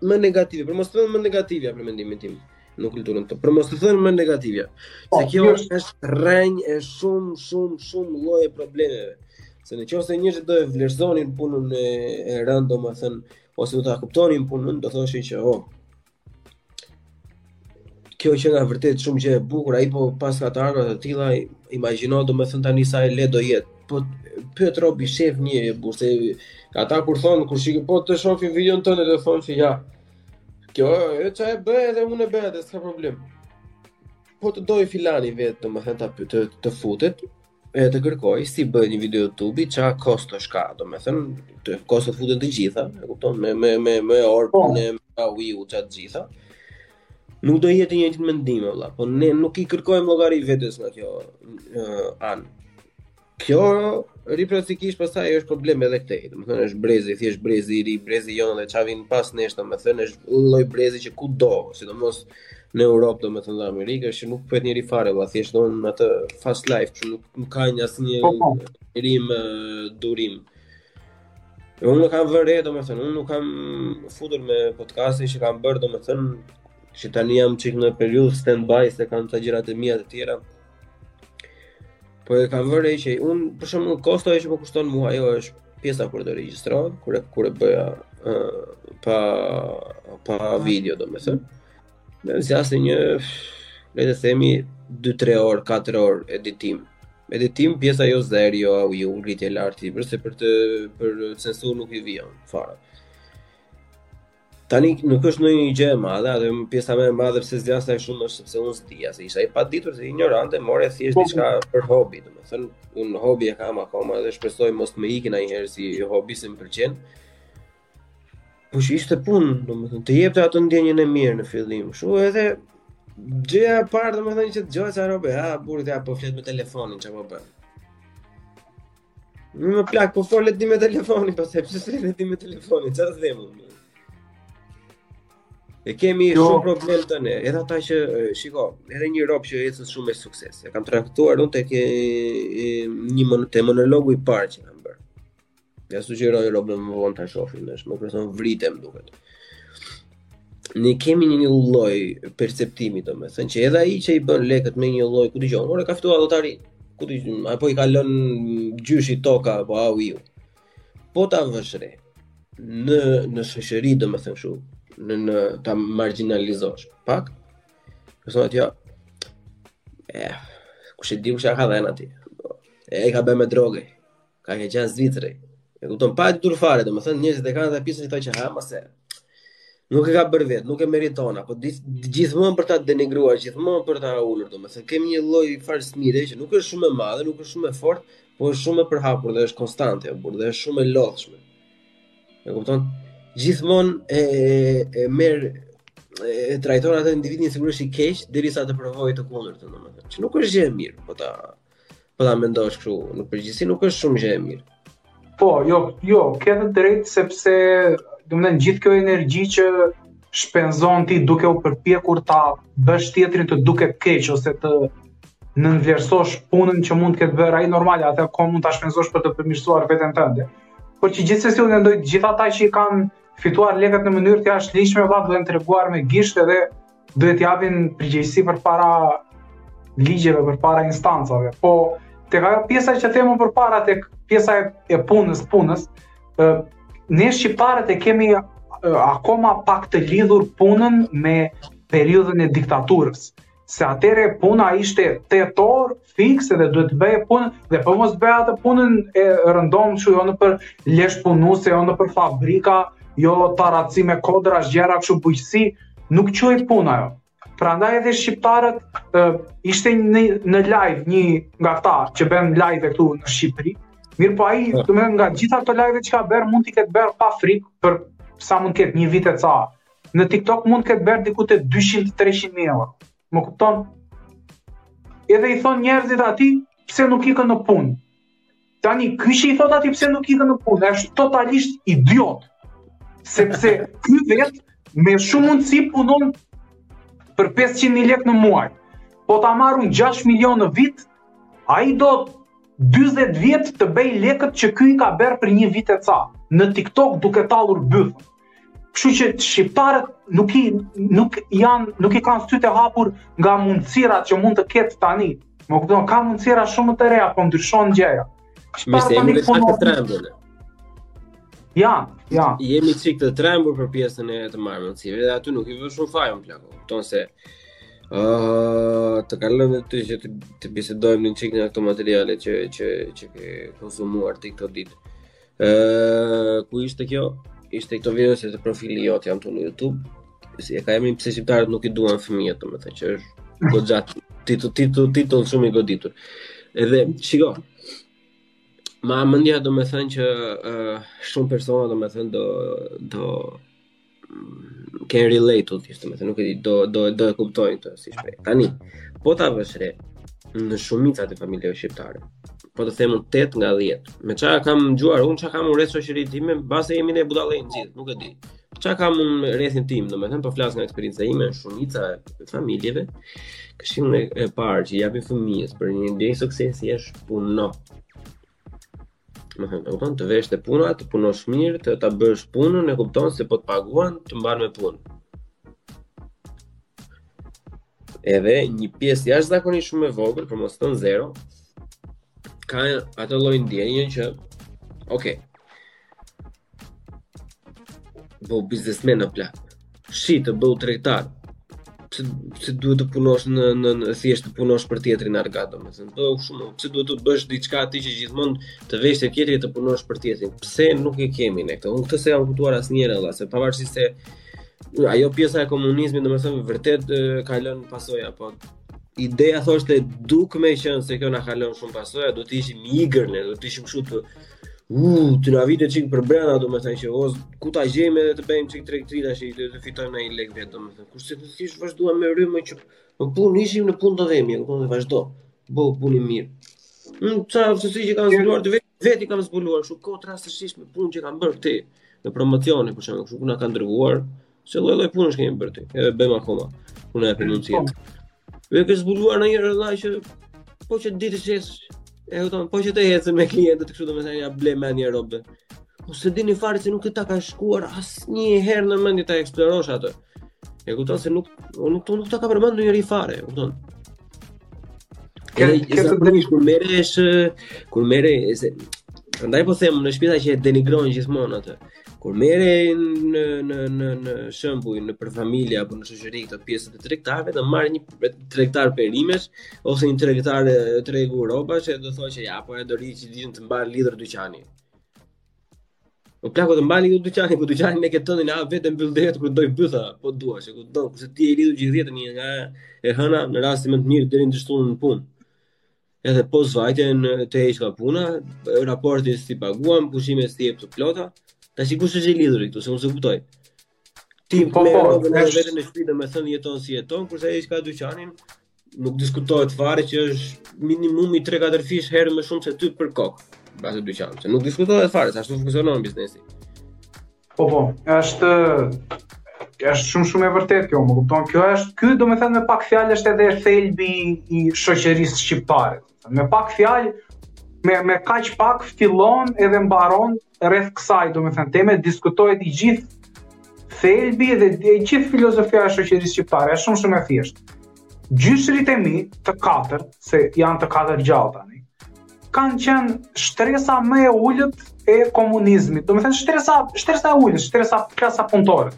më negative, për mos të thënë më negative për mendimin tim në kulturën tonë. Për mos të thënë më negative. Po, se kjo është është rrënjë e shumë shumë shumë lloj problemeve. Se në qoftë se njerëzit do e vlerësonin punën e, e rëndë, domethënë, ose do ta kuptonin punën, do thoshin që oh, Kjo qenka vërtet shumë gjë e bukur, ai po paska të ardhur të tilla, imagjino domethënë tani sa e lehtë do jetë. Po pyet robi sheh një gjë e bukur se ata kur thonë kur shikoj po të shohin videon tonë do thonë se ja. Kjo e ça e bëj edhe unë e bëj atë, s'ka problem. Po të dojë filani vetë, domethënë ta të, të futet, e të kërkojë si bëhet një video YouTube-i çfarë kostosh ka, domethënë, të kostot të futen të gjitha, e kupton, me, me, me, me orë, po. me, me, me, me, me, të gjitha, Nuk do jetë i të njëjtit mendim, vëlla, po ne nuk i kërkojmë llogari vetes nga kjo uh, anë. Kjo rri praktikisht pastaj është problem edhe këtej. Domethënë është brezi, thjesht brezi i ri, brezi jonë dhe ça vijnë pas nesh, domethënë është lloj brezi që kudo, sidomos në Europë domethënë dhe Amerikë, është që nuk pyet njeri fare, vlla, thjesht duan atë fast life, që nuk, nuk ka një asnjë po, po. njeri më durim. E unë e kam vënë re, domethënë, unë nuk kam futur me podcastin që kam bërë, domethënë, që tani jam çikë në periudhë stand-by, se kam ca gjërat e mia të tjera, Po e kam vënë re që unë për shembull kosto që po kushton mua ajo është pjesa kur do regjistrohet, kur e kur e bëja uh, pa pa video domethënë. Më zgjaste një le të themi 2-3 orë, 4 orë editim. Editim pjesa jo zëri, jo au, jo ngrite lart, për se për të për censurë nuk i vihem fare. Tani nuk është ndonjë gjë e madhe, edhe pjesa më e madhe pse zgjasja shumë është sepse unë s'dija, isha i paditur si injorant, e mora thjesht po, diçka po. për hobi, domethënë un hobi e kam akoma dhe shpresoj mos më iki naj herë si hobi se më pëlqen. Po që ishte punë, domethënë të jepte atë ndjenjën e mirë në fillim, kështu edhe gjëja e parë domethënë që dëgjoje se robtë, ha burrë ti po flet me telefonin çfarë po bën. Mor plak, po fol ti me telefonin, po se përse se një me telefonin, ça të themi? E kemi jo. shumë problem te ne, edhe ata që, shiko, edhe një rob që e jeton shumë me sukses, e kam trajtuar unë tek një mon, te monologu i parë që kam bërë. Ia sugjeroj robve më vonë ta shofin, është më rrezon vritem duket. ne kemi një lloj perceptimi domethënë që edhe ai që i bën lekët me një lloj ku ti gjon, ore ka fituar lotari, ku ti apo i ka lënë gjyshi toka apo ku di unë. Po ta vësh re në në shoqëri domethënë kështu, në në ta marginalizosh pak. Për shembull, ja. Eh, kush e di kush ka dhënë aty? E ka bërë me drogë. Ka një gjë në Zvicër. E kupton pa e ditur fare, domethënë njerëzit e kanë atë pjesën këtu që ha mo se. Nuk e ka bërë vetë, nuk e meriton, apo gjithmonë për ta denigruar, gjithmonë për ta ulur, domethënë kemi një lloj farë smire që nuk është shumë e madhe, nuk është shumë e fortë, por është shumë e përhapur dhe është konstante, por dhe është shumë e lodhshme. E kupton? Gjithmonë e e merr e trajton atë individin sikur është i keq derisa të provojë të kundërtën, domethënë, që nuk është gjë e mirë, po ta Po ta mendosh kështu, në përgjithësi nuk është shumë gjë e mirë. Po, jo, jo, ke të drejtë sepse domethënë gjithë kjo energji që shpenzon ti duke u përpjekur ta bësh tjetrin të duket keq ose të nënvlerësosh punën që mund të ketë bërë ai normal, atë kohë mund ta shpenzosh për të përmirësuar veten tënde. Por që gjithsesi unë mendoj të gjithë ata që i kanë fituar lekët në mënyrë të jashtëligjshme vlla duhen treguar me gisht edhe duhet të japin përgjegjësi përpara ligjeve, përpara instancave, po tek ajo pjesa që thamë përpara te pjesa e, e punës, punës, e, ne shqiptarët e kemi e, akoma pak të lidhur punën me periudhën e diktaturës. Se atëherë puna ishte 8 orë, fikse dhe duhet të bëjë punë dhe po mos bëjë atë punën e rëndom kështu jo nëpër lesh punuese, jo nëpër fabrika, jo taraci me kodra, gjëra kështu bujqësi, nuk çon punë ajo. Prandaj edhe shqiptarët e, ishte në, në live një nga ta që bën live këtu në Shqipëri. Mirë po ai, domethënë nga gjitha ato live që ka bër, mund t'i ketë bër pa frikë për sa mund të ketë një vit e ca. Në TikTok mund të ketë bër diku te 200-300 mijë euro. Më kupton? Edhe i thon njerëzit atij pse nuk ikën në punë. Tani ky që i thot atij pse nuk ikën në punë, është totalisht idiot. Sepse ky vet me shumë mundësi punon për 500.000 lekë në muaj. Po ta marrun 6 milion në vit, ai do 40 vjet të bëj lekët që ky i ka bërë për një vit e ca në TikTok duke tallur bythën. Kështu që shqiptarët nuk i nuk janë nuk i kanë sytë hapur nga mundësirat që mund të ketë tani. Më kupton, ka mundësira shumë të reja, po ndryshon gjëja. Më se jemi të të trembur. Ja, ja. Jemi çik të trembur për pjesën e të marrë mundësinë dhe aty nuk i vë shumë fajin plako. Kupton se Uh, të kalojmë dhe ty që të bisedojmë një çikë në ato materiale që, që, që ke konsumuar ti këto ditë. Ë, ku ishte kjo? Ishte këto videos te profili jot jam tu në YouTube. Si e ka emrin pse shqiptarët nuk i duan fëmijët, domethënë që është goxha titull titull titull shumë i goditur. Edhe shiko. Ma ha mendja domethënë që uh, shumë persona domethënë do do kenë relate thjesht, domethënë nuk e di, do do do e kuptojnë këtë si shprehje. Tani, po ta vësh re në shumicën e familjeve shqiptare. Po të them 8 nga 10. Me çka kam dëgjuar unë, çka kam unë rreth shoqërinë time, mbase jemi ne budallenj gjithë, nuk e di. Çka kam unë rrethin tim, domethënë po flas nga eksperienca ime, shumica e familjeve këshillën e parë që japin fëmijës për një ndjenjë suksesi është puno. Me thënë, e kupton, të vesh te puna, të punosh mirë, të ta bësh punën, e kupton se po të paguan, të mbarë me punë. Edhe një pjesë jashtëzakonisht shumë e vogël, për mos thënë zero, ka atë lloj ndjenjën që, oke, okay, Bëhu biznesmen plak. Shit, bëhu tregtar. Pse pse duhet të punosh në në, në thjesht të punosh për tjetrin argat, domethënë. Po shumë, pse duhet të bësh diçka ti që gjithmonë të vesh te tjetri të punosh për tjetrin? Pse nuk e kemi ne këtë? Unë këtë s'e kam kuptuar asnjëherë valla, se pavarësisht se ajo pjesa e komunizmit domethënë vërtet ka lënë pasoja, po ideja thoshte duke qenë se kjo na ka lënë shumë pasoja, do të ishim egër ne, do të ishim shumë të Uuu, ti na vite çikë përbrenda, domethënë që ose, ku ta gjejmë edhe të bëjmë çikë tregti ta që të fitojmë ndonjë lek vetë, domethënë. Kurse të kishe vazhduar me rrymë që në punë ishim në punë të dhemi, në punë dhe vazhdo, bo punë e mirë. Në mm, ca aftësi që kam zbuluar te vetja, vetë i kam zbuluar, kështu kot rastësisht me punë që kam bërë te promocioni, për shembull ku na kanë dërguar, Se lloj lloj punësh kemi bërë ti, edhe bëjmë akoma. Unë e them mundsi. E ke zbuluar ndonjë rrëdha që po qe ditë që e kupton, po qe të ecën me klientët kështu domethënë ja blejnë një rrobë. Po s'e di fare se nuk të ka shkuar asnjë herë në mendje ta eksplorosh atë. E kupton se nuk unë nuk nuk ta ka përmend ndonjëri fare, e kupton. Ke ke të bësh kur merresh kur merre se prandaj po them në shpira që e denigrojnë gjithmonë atë. Ë Kur merre në, në, në, në shembuj, nëpër familje apo në shoqëri këto pjesët e tregtarëve, dhe marrin një tregtar perimesh, ose një tregtar tregu rrobash, që do thonë që ja, po ai do rrijë gjithë ditën, të mban lidhur dyqani. Po plako të mban lidhur dyqani, po dyqani është i veti dhe ai e mbyll vetë kur t'i dojë bytha, po dua se ku do, kurse ti je lidhur gjithë jetën nga e hëna në rastin më të mirë deri të shtunën në punë. Edhe po s'vajte të heq nga puna, raporti s'është i paguar, pushimet s'i jep të plota, tashi kush është i lidhur këtu, se unë s'e kuptoj. Ti po, me po, me është... vetën në shtëpi domethënë jeton si jeton, kurse ai ka dyqanin, nuk diskutohet fare që është minimumi 3-4 fish herë më shumë se ty për kokë, bazë dyqan, se nuk diskutohet fare, se ashtu funksionon biznesi. Po po, është është shumë shumë e vërtetë kjo, më kupton? Kjo është ky domethënë me pak fjalë është edhe thelbi i shoqërisë shqiptare. Me pak fjalë me me kaq pak fillon edhe mbaron rreth kësaj, domethënë teme diskutohet i gjithë thelbi dhe e gjithë filozofia e shoqërisë shqiptare, është shumë shumë e thjeshtë. Gjyshrit e mi të katër, se janë të katër gjallë tani, kanë qenë shtresa më e ulët e komunizmit. Domethënë shtresa, shtresa e ulët, shtresa klasa punëtore.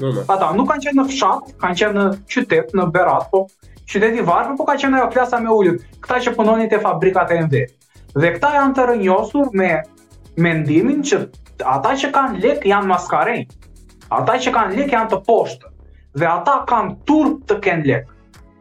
Normal. Ata nuk kanë qenë në fshat, kanë qenë në qytet, në Berat, po qytet i varfër, po ka qenë ajo klasa më e ulët, këta që punonin te fabrikat e mëdha. Dhe këta janë të rrënjosur me mendimin që ata që kanë lek janë maskarenj. Ata që kanë lek janë të poshtër dhe ata kanë turp të kenë lek.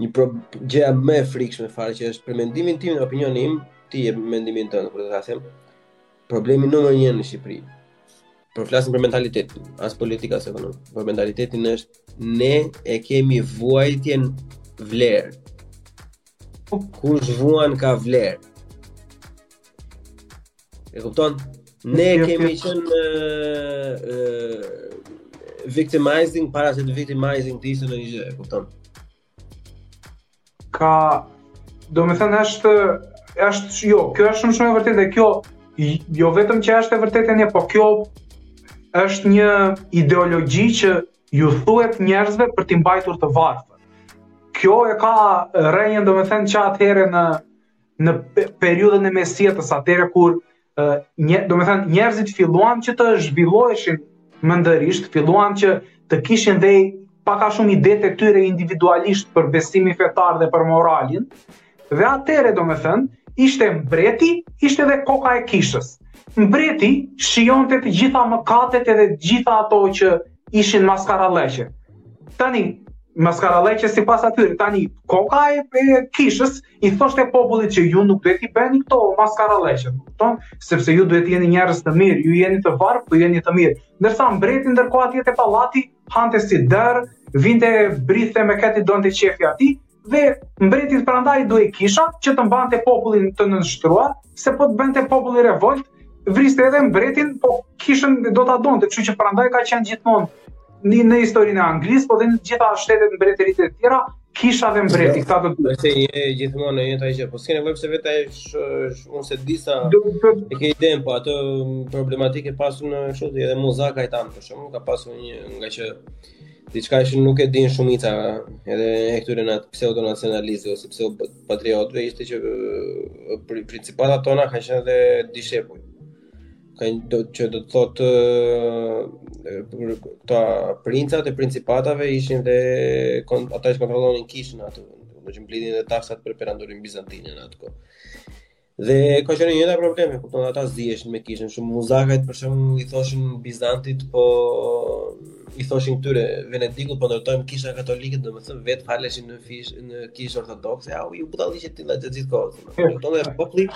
Një pro gjëja më e frikshme fare që është për mendimin tim dhe opinionin im, ti ke mendimin tënd, unë këtë them. Problemi numër 1 në Shqipëri. Po flasim për mentalitetin, as politika as ekonomia. Për mentalitetin është ne e kemi vuajtjen vlerë. Kush vuan ka vlerë. E kupton? Ne jo, kemi jo. qenë victimizing para se të victimizing të ishte në një gjë, e kupton? Ka, do me thënë, është, është, jo, kjo është shumë shumë e vërtetë dhe kjo, jo vetëm që është e vërtetë e një, po kjo është një ideologi që u thuhet njerëzve për t'i mbajtur të varfër. Kjo e ka rrënjën, do me thënë, që atëhere në, në periudhën e mesjetës atëherë kur një, do me thënë njerëzit filluan që të zhvilloheshin mendërisht, filluan që të kishin dhe pak a shumë idetë e tyre individualisht për besimin fetar dhe për moralin. Dhe atëherë do me thënë ishte mbreti, ishte dhe koka e kishës. Mbreti shijonte të gjitha mëkatet edhe të gjitha ato që ishin maskaralleqe. Tani, maskaralleqe sipas atyre, tani, koka e, e kishës i thoshte popullit që ju nuk duhet t'i bëni këto maskaralleqe, e kupton? Sepse ju duhet të jeni njerëz të mirë, ju jeni të varfër, po jeni të mirë. Ndërsa mbreti ndërkohë atje te pallati hante si derr, vinte bridhte me kë t'i donte qejfi atij dhe mbretit prandaj duhej kisha që të mbante popullin të nënshtruar, se po të bënte populli revoltë, vriste edhe mbretin, po kishën do ta donte, kështu që prandaj ka qenë gjithmonë në në historinë e Anglisë, por dhe në gjithë shtetet mbretëritë e tjera, kisha dhe mbreti këta të dy. Është gjithmonë e njëjta gjë, po s'ke nevojë pse vetë ai unë s'e di sa e ke idenë, po atë problematikë e ka pasur në kështu ti edhe Muzakajt tanë për shkakun ka pasur një nga që diçka që nuk e din shumica edhe e këtyre nat pseudo nacionalistëve ose pseudo po patriotëve ishte që principatat tona kanë qenë edhe dishepuj. Ka një do që do të thotë ta princat e principatave ishin dhe kon, ata që kontrollonin kishën aty, do të mblidhin dhe taksat për perandorinë bizantine në atë kohë. Dhe ka qenë një problem, e kupton ata ziheshin me kishën, shumë muzakajt për shembull i thoshin Bizantit po i thoshin këtyre Venedikut po ndërtojmë kisha katolike, domethënë vet faleshin në fish në kishë ortodokse, au ju budallallëqet e tyre gjithë kohës. Kupton dhe populli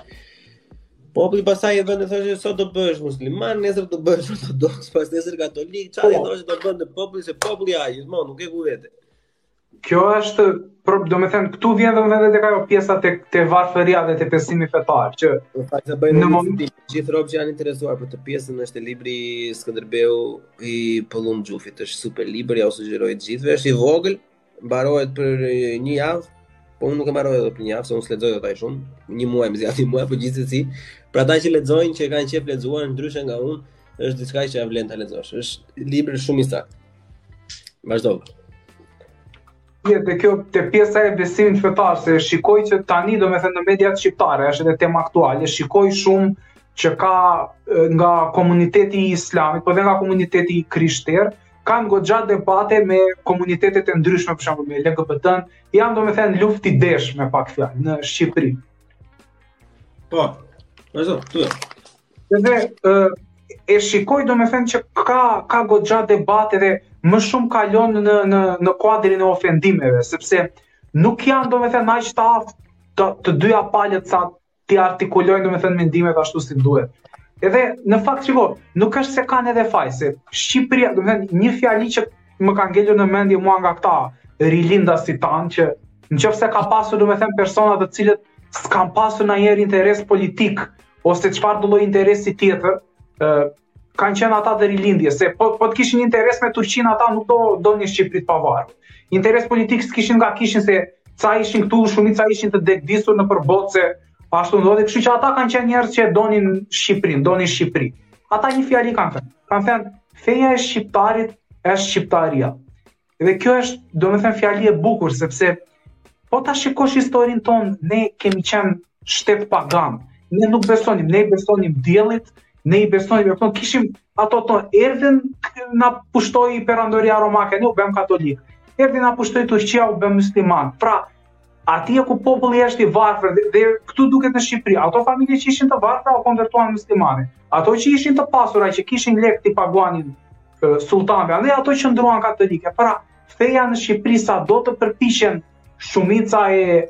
Populli pastaj i vije e thoshe sot do të bëhesh musliman, nesër do të bëhesh ortodoks, pasnesër katolik, çfarë i po thoshe do bënte populli se populli ai gjithmonë nuk e di ku vete. Kjo është do me thënë këtu vjen domethënë tek ajo pjesa tek te varfëria dhe te besimi fetar që në moment të gjithë robtë që janë interesuar për këtë pjesën është libri Skënderbeu i Pëllumb Xhufit, është super libër, jua sugjeroj të gjithëve, është i vogël, Mbarohet për një javë, po unë nuk e mbaroj edhe për një javë, se unë s'lexoj dot aq shumë, një muaj më zgjat një muaj, po gjithsesi, për ata që lexojnë, që kanë qejf të lexuar ndryshe nga unë, është diçka që ia vlen ta lexosh. Është libër shumë i saktë. Vazhdo. Dhe kjo te pjesa e besimit fetar se shikoj që tani domethënë në mediat shqiptare, është edhe tema aktuale, shikoj shumë që ka nga komuniteti islamik, po dhe nga komuniteti i krishterë, kanë goxha debate me komunitetet e ndryshme për shembull me LGBT-n, janë domethënë luftë idesh me pak fjalë në Shqipëri. Po. Vazhdo, tu. Dhe ë e shikoj domethënë që ka ka goxha debate dhe më shumë kalon në në në kuadrin e ofendimeve, sepse nuk janë domethënë aq të aftë të, të dyja palët sa t'i artikulojnë domethënë mendimet ashtu si duhet. Edhe në fakt shiko, nuk është se kanë edhe faj se Shqipëria, domethënë një fjali që më ka ngelur në mendje mua nga këta rilindasit tanë që në qoftë se ka pasur domethënë persona të cilët s'kan pasur ndonjë interes politik ose çfarëdolloj interesi tjetër, ë kanë qenë ata të Rilindjes, se po, po të kishin interes me Turqinë, ata nuk do donin Shqipëri të pavarur. Interes politik s'kishin nga kishin se ca ishin këtu, shumica ishin të degdisur nëpër botë, se ashtu ndodhi, kështu që ata kanë qenë njerëz që donin Shqipërinë, donin Shqipëri. Ata një fjali kanë thënë, kanë thënë, feja e shqiptarit është shqiptaria. Dhe kjo është, domethënë, fjali e bukur, sepse po ta shikosh historinë tonë, ne kemi qenë shtet pagan, ne nuk besonim, ne i besonim diellit, ne i besonim, e kupton, kishim ato tonat, erdhi na pushtoi Perandoria Romake, ne u bëmë katolikë, erdhi na pushtoi Turqia, u bëmë muslimanë, pra, Atje ku populli është i varfër dhe, dhe këtu duket në Shqipëri, ato familje që ishin të varfra u konvertuan muslimane. Ato që ishin të pasura që kishin lekë t'i paguanin sulltanëve, dhe ato qëndruan katolike. Pra, feja në Shqipëri sado të përpiqen shumica e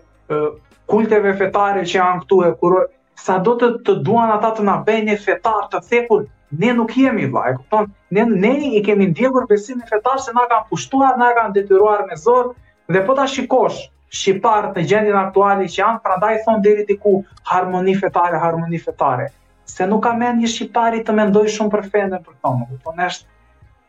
kulteve fetare që janë këtu e kupton, Sado të të duan ata të na bëjnë ne fetarë të thekur, ne nuk jemi vla, e kupton? Ne ne e kemi ndjekur besimin fetar se na kanë pushtuar, na kanë detyruar me zor dhe po ta shikosh shqiptarët në gjendjen aktuale që janë, prandaj thonë deri diku harmoni fetare, harmoni fetare. Se nuk ka mendja e shqiptarit të mendojë shumë për fenë për këto, më kupton? Është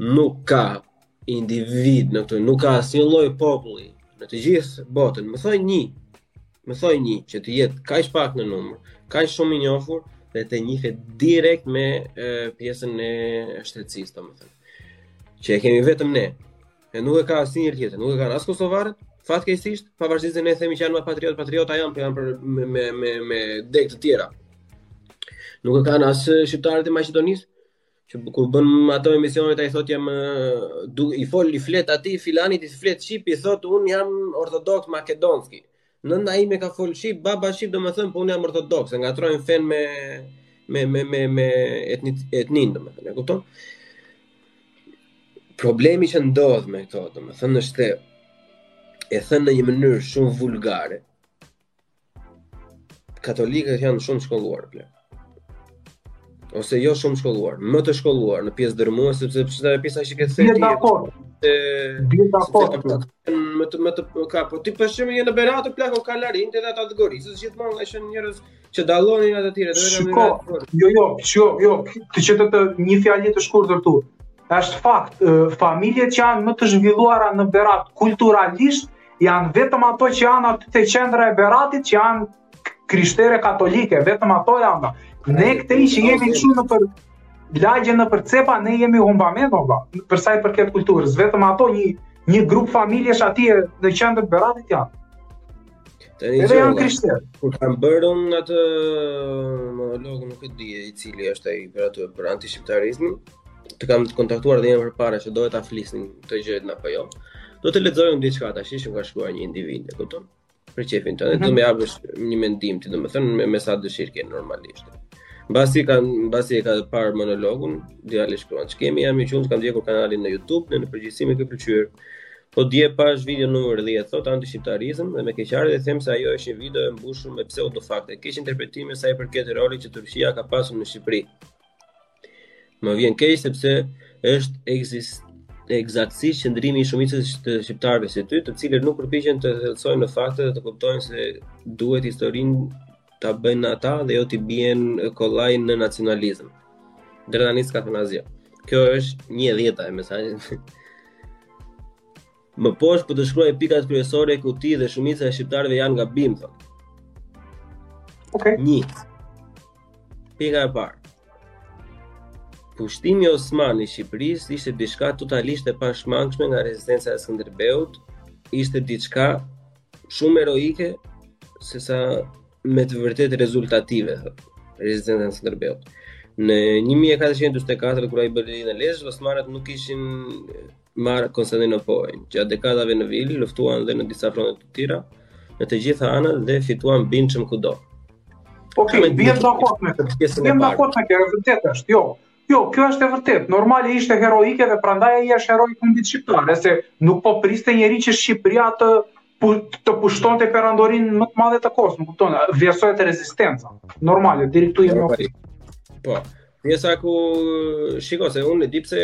nuk ka individ në këtë, nuk ka asnjë lloj populli në të gjithë botën. Më thuaj një, më thuaj një që të jetë kaq pak në numër, kaq shumë i njohur dhe të njifet direkt me e, pjesën e shtetësisë, domethënë. Që e kemi vetëm ne. E nuk e ka asnjë tjetër, nuk e kanë as kosovarët, fatkeqësisht, pavarësisht se ne themi që janë më patriotë, patriotë janë, po janë për me me me, me degë të tjera. Nuk e kanë as shqiptarët e Maqedonisë, Që kur bën ato emisionet ai thotë jam du, i fol i flet aty filanit i flet shqip i thotë un jam ortodoks maqedonski. Nëna ime ka fol shqip, baba shqip domethënë po un jam ortodoks, e ngatërrojnë fenë me me me me me etni, etninë domethënë, e kupton? Problemi që ndodh me këto domethënë është se e thënë në një mënyrë shumë vulgare. Katolikët janë shumë shkolluar, ple. Ose jo shumë shkolluar, më të shkolluar në pjesë dërrmuese, sepse çfarë është pjesa që ke thënë. Dieta fort. Te dieta fort. Më të më të ka, po ti për shembull je në Berat plako kalanë te ata të Goricës, gjithmonë nga janë njerëz që dallonin ata të tjerë, edhe në Berat. Jo, jo, jo, jo, të çetë të një fjalë të shkurtër ty. Është fakt, familjet që janë më të zhvilluara në Berat kulturalisht janë vetëm ato që janë aty te qendra e Beratit që janë krishterë katolikë, vetëm ato janë. Ne këtej që jemi që nëpër lagje nëpër cepa, ne jemi humbameno, oba, përsa i përket kulturës, vetëm ato një, një grup familjesh aty në qendrë të Beratit janë. Tani Edhe janë krishterë. Kur kam bërë unë atë monologun, nuk e di cili është ai për atë për antishqiptarizmin, të kam të kontaktuar dhe njëherë përpara që donte ta flisnim këtë gjë apo jo, do të lexoj unë diçka tash që ka shkruar një individ, e kupton? Për qejfin tonë, do mhm. më japësh një mendim ti, domethënë me, me sa dëshirë ke normalisht. Mbasi ka mbasi e ka parë monologun, djali shkruan, "Ç'kemi Jani Çomo, kam ndjekur kanalin në YouTube, në përgjithësi më ke pëlqyer." Po dje pashë videon numër 10, thot antishqiptarizëm dhe me keqardhje ta them se ajo është një video e mbushur me pseudofakte, keqinterpretime sa i përket rolit që Turqia ka pasur në Shqipëri. Më vjen keq sepse është ekzist ekzaktësisht qëndrimi i shumicës të shqiptarëve si ty, të cilët nuk përpiqen të thellohen në fakte dhe të kuptojnë se duhet historinë ta bëjnë ata dhe jo t'i bien kollaj në nacionalizëm. Deri tani s'ka thënë asgjë. Kjo është një e dhjeta e mesazhit. Më poshtë po të shkruaj pikat kryesore ku ti dhe shumica e shqiptarëve janë gabim thot. Okej. Okay. 1. Pika e parë. Pushtimi osman i Shqipërisë ishte diçka totalisht e pashmangshme nga rezistenca e Skënderbeut, ishte diçka shumë heroike se sa me të vërtetë rezultative thot. Rezistenca e Skënderbeut. Në 1444 kur ai e bëri në Lezhë, osmanët nuk ishin marrë Kostandinopojën. Gjatë dekadave në vijim luftuan dhe në disa fronte të tjera, në të gjitha anët dhe fituan bindshëm kudo. Po okay, biem dakord me këtë. Biem dakord me këtë, e vërtetë është. Jo. Jo, kjo është e vërtetë. Normal ishte heroike dhe prandaj ai është heroi i kombit shqiptar, se nuk po priste njeri që Shqipëria të po të pushtonte perandorinë më të madhe të kohës, më kupton, vlerësohet rezistenca, normale, deri këtu jemi ok. Po, pjesa ku, shiko se unë e di pse,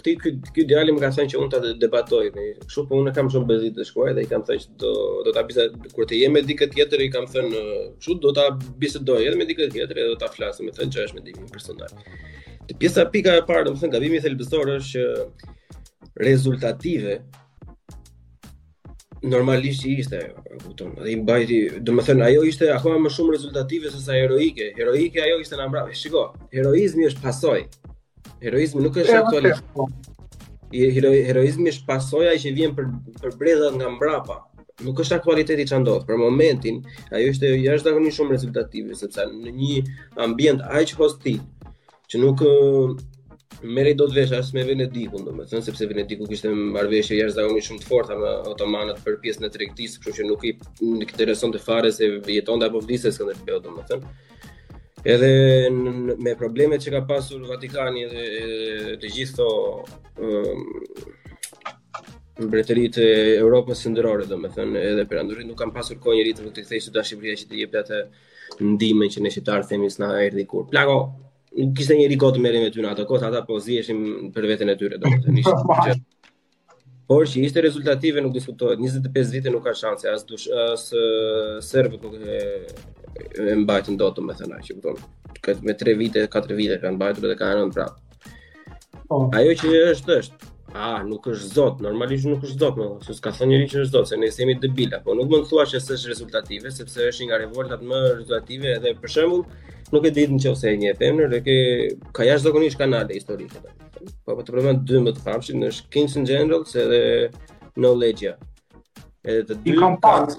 këti këtë djali më ka thënë që unë të debatoj, me, shumë, po unë kam shumë bezdi të shkruaj dhe i kam thënë që do, do të bisa, kur të jem me dikë tjetër, i kam thënë, shumë do të bisedoj edhe me dikë tjetër, edhe do të flas, domethënë që është mendimi im personal. Te pjesa pika e parë, domethënë, gabimi thelbësor është që rezultative normalisht ishte, e kupton. Dhe i mbajti, domethënë ajo ishte akoma më shumë rezultative se sa heroike. Heroike ajo ishte nga mbrapa. Shiko, heroizmi është pasojë. Heroizmi nuk është aktualisht. Hero, heroizmi është pasoja që vjen për për brezat nga mbrapa. Nuk është aktualiteti që ndodh. Për momentin, ajo ishte jashtëzakonisht shumë rezultative sepse në një ambient aq hostil, që nuk merrej dot vesh as me Venedikun, domethënë sepse Venediku kishte marrëveshje jashtëzakonisht shumë të forta me otomanët për pjesën e tregtisë, kështu që nuk i nuk interesonte fare se jetonte apo vdiste Skënderbeu, domethënë. Edhe në, me problemet që ka pasur Vatikani dhe të gjithë to um, mbretëritë e Europës Qendrore, domethënë, edhe perandoritë nuk kanë pasur kohë njeri të kthehet as që të jepte atë ndihmën që ne shqiptarët themi s'na erdhi kurrë. Plako, nuk kishte njeri kohë të merrej me ty në atë kohë, ata po ziheshin për veten e tyre, domethënë ishte. Por që ishte rezultative nuk diskutohet. 25 vite nuk ka shanse as Dush as serbët nuk e e mbajtën dot, domethënë, kupton. Këta me 3 vite, 4 vite kanë mbajtur dhe kanë rënë prapë. Po. Ajo që është është. Ah, nuk është zot, normalisht nuk është zot, nuk s'ka thënë njeri që është zot, se s'jemi debila, po nuk mund të thuash që s'është rezultative, sepse është një nga revoltat më rezultative edhe për shembull, nuk e di nëse e njeh emër, edhe ka ka jashtëzakonisht kanale historike. Po po të them dy më të famshmit Kings and Generals edhe Knowledge. Edhe të dy kam pas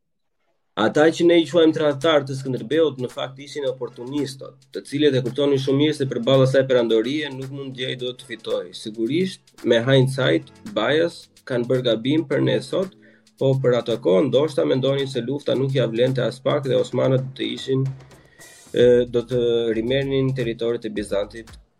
Ata që ne i quajmë tradhtarë të Skënderbeut në fakt ishin oportunistët, të cilët e kuptonin shumë mirë se përballë asaj perandorie nuk mundje dot të fitoje. Sigurisht, me hindsight bias, kanë bërë gabim për ne sot, po për atë kohë ndoshta mendonin se lufta nuk ia vlente aspak dhe osmanët do të ishin do të rimerrnin territoret e Bizantit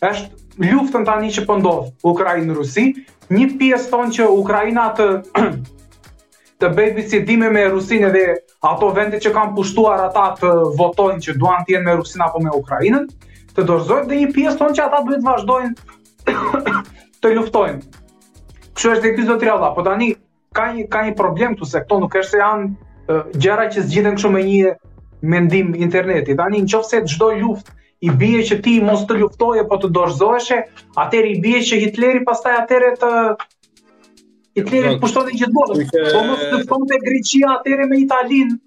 Është luftën tani që po ndodh Ukrainë Rusi, një pjesë thonë që Ukraina të të bëjë bisedime me Rusinë dhe ato vende që kanë pushtuar ata të votojnë që duan të jenë me Rusinë apo me Ukrainën, të dorëzohet dhe një pjesë thonë që ata duhet të vazhdojnë të luftojnë. Kështu është dhe ky zotëria, po tani Ka një ka një problem këtu se këto nuk është se janë gjëra që zgjidhen kështu me një mendim interneti. Tani nëse çdo luftë i bie që ti mos të luftoje, po të dorëzoheshe, atëherë i bie që Hitleri pastaj atëherë Hitleri të pushtonte gjithë botën. Po mos të luftonte Greqia atëherë me Italinë.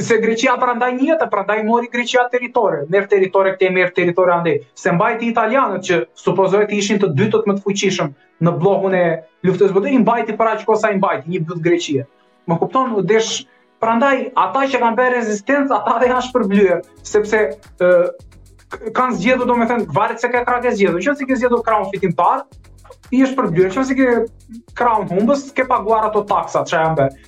Se Greqia prandaj njëjtë, prandaj mori Greqia territore, merr territore këtej, merr territore andej. Se mbajti italianët që supozohet ishin të dytët më të fuqishëm në bllokun e luftës së dytë, i mbajti pra goxha i mbajti, një vit Greqia. Më kupton, u desh, prandaj, ata që kanë bërë rezistencë, ata dhe janë shpërblyer, sepse e, kanë zgjedhur, domethënë, varet se ça krahu ke zgjedhur, që nëse ke zgjedhur krahun fitimtar, je shpërblyer, që nëse ke krahun humbës, ke paguar ato taksat që janë bërë.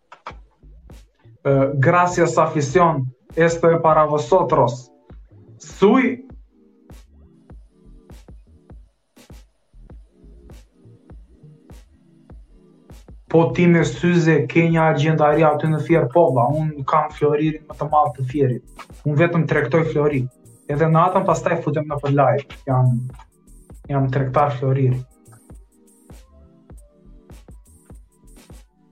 Gracias afición, esto es para vosotros. Sui Po ti me syze ke një argjendari aty në Fier po, ba, unë kam floririn më të madh të Fierit. Unë vetëm tregtoj flori. Edhe natën pastaj futem nëpër live. Jam, jam tregtar floriri.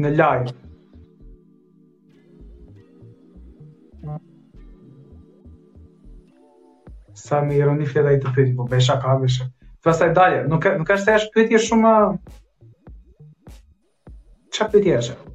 Në live. Sa me ironi fjala e të pyet, po besha ka besha. Pastaj dale, nuk, nuk është se është pyetje shumë... Ça pyetje është?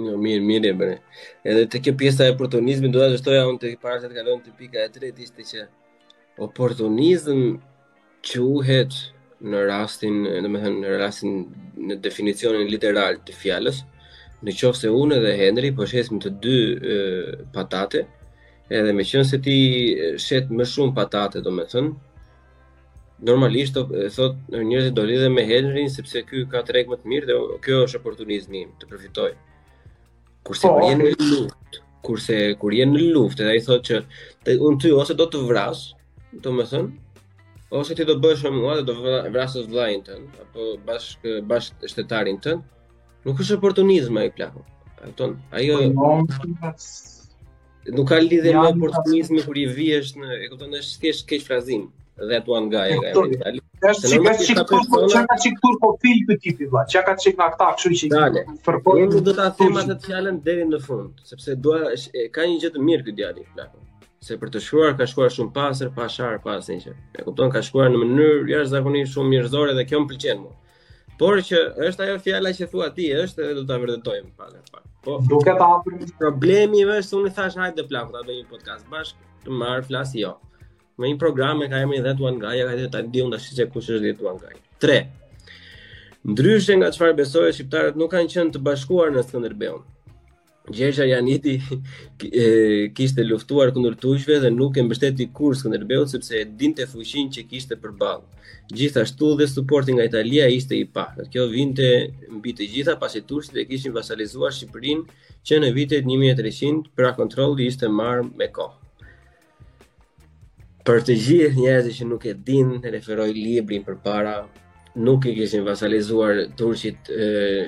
Jo, mirë, mirë e bëre. Edhe te kjo pjesa e oportunizmit, do të shtoja unë para se të kalojmë te pika e tretë, ishte që oportunizm quhet në rastin, domethënë, në rastin, në definicionin literal të fjalës, në qoftë se unë dhe Henry, po shesim të dy e, patate, edhe meqenëse ti shet më shumë patate, domethënë, normalisht thotë njerëzit do lidhen me Henrin sepse ky ka treg më të mirë dhe kjo është oportunizmi të përfitoj. Kurse po, kur jeni në luftë, kurse kur jeni në luftë, ai thotë që te, unë ty ose do të vras, domethënë, ose ti do bëhesh me mua dhe do vrasësh vëllain tënd apo bashk bashkështetarin tënd. Nuk është oportunizëm ai plaku. Kupton? Ajo po, Nuk ka lidhje me oportunizmin kur i vihesh në, e kupton, është thjesht keqfrazim dhe ato janë gaje nga ai. Është çka çik turp, po çka ka çik turp po fil ky tipi vëlla. Çka ka çik nga këta, kështu që dale. Po unë do ta them atë fjalën deri në fund, sepse dua ka një gjë të mirë ky djali plako. Se për të shkruar ka shkruar shumë pastër, pa sharë, pa asnjë gjë. E kupton, ka shkruar në mënyrë jashtëzakonisht shumë njerëzore dhe kjo më pëlqen mua. Por që është ajo fjala që thua ti, është edhe do ta vërtetojmë pak e pak. Po. Duke ta hapur problemi është unë thash hajde plako ta bëjmë podcast bashk, të marr të flas jo. Me një program e ka emrin dhe tuan gaja, ka ta diun tash se kush është dhe tuan gaja. 3. Ndryshe nga çfarë besohet shqiptarët nuk kanë qenë të bashkuar nën Skënderbeun. Gjergj Arianiti kishte luftuar kundër turqve dhe nuk e mbështeti kurrë Skënderbeun sepse e dinte fuqinë që kishte përballë. Gjithashtu dhe suporti nga Italia ishte i pakët. Kjo vinte mbi të gjitha pasi turqit e kishin vasalizuar Shqipërinë që në vitet 1300, pra kontrolli ishte marrë me kohë. Për të gjithë njerëzit që nuk e din, referoj librin përpara, nuk i kishin vasalizuar Turqit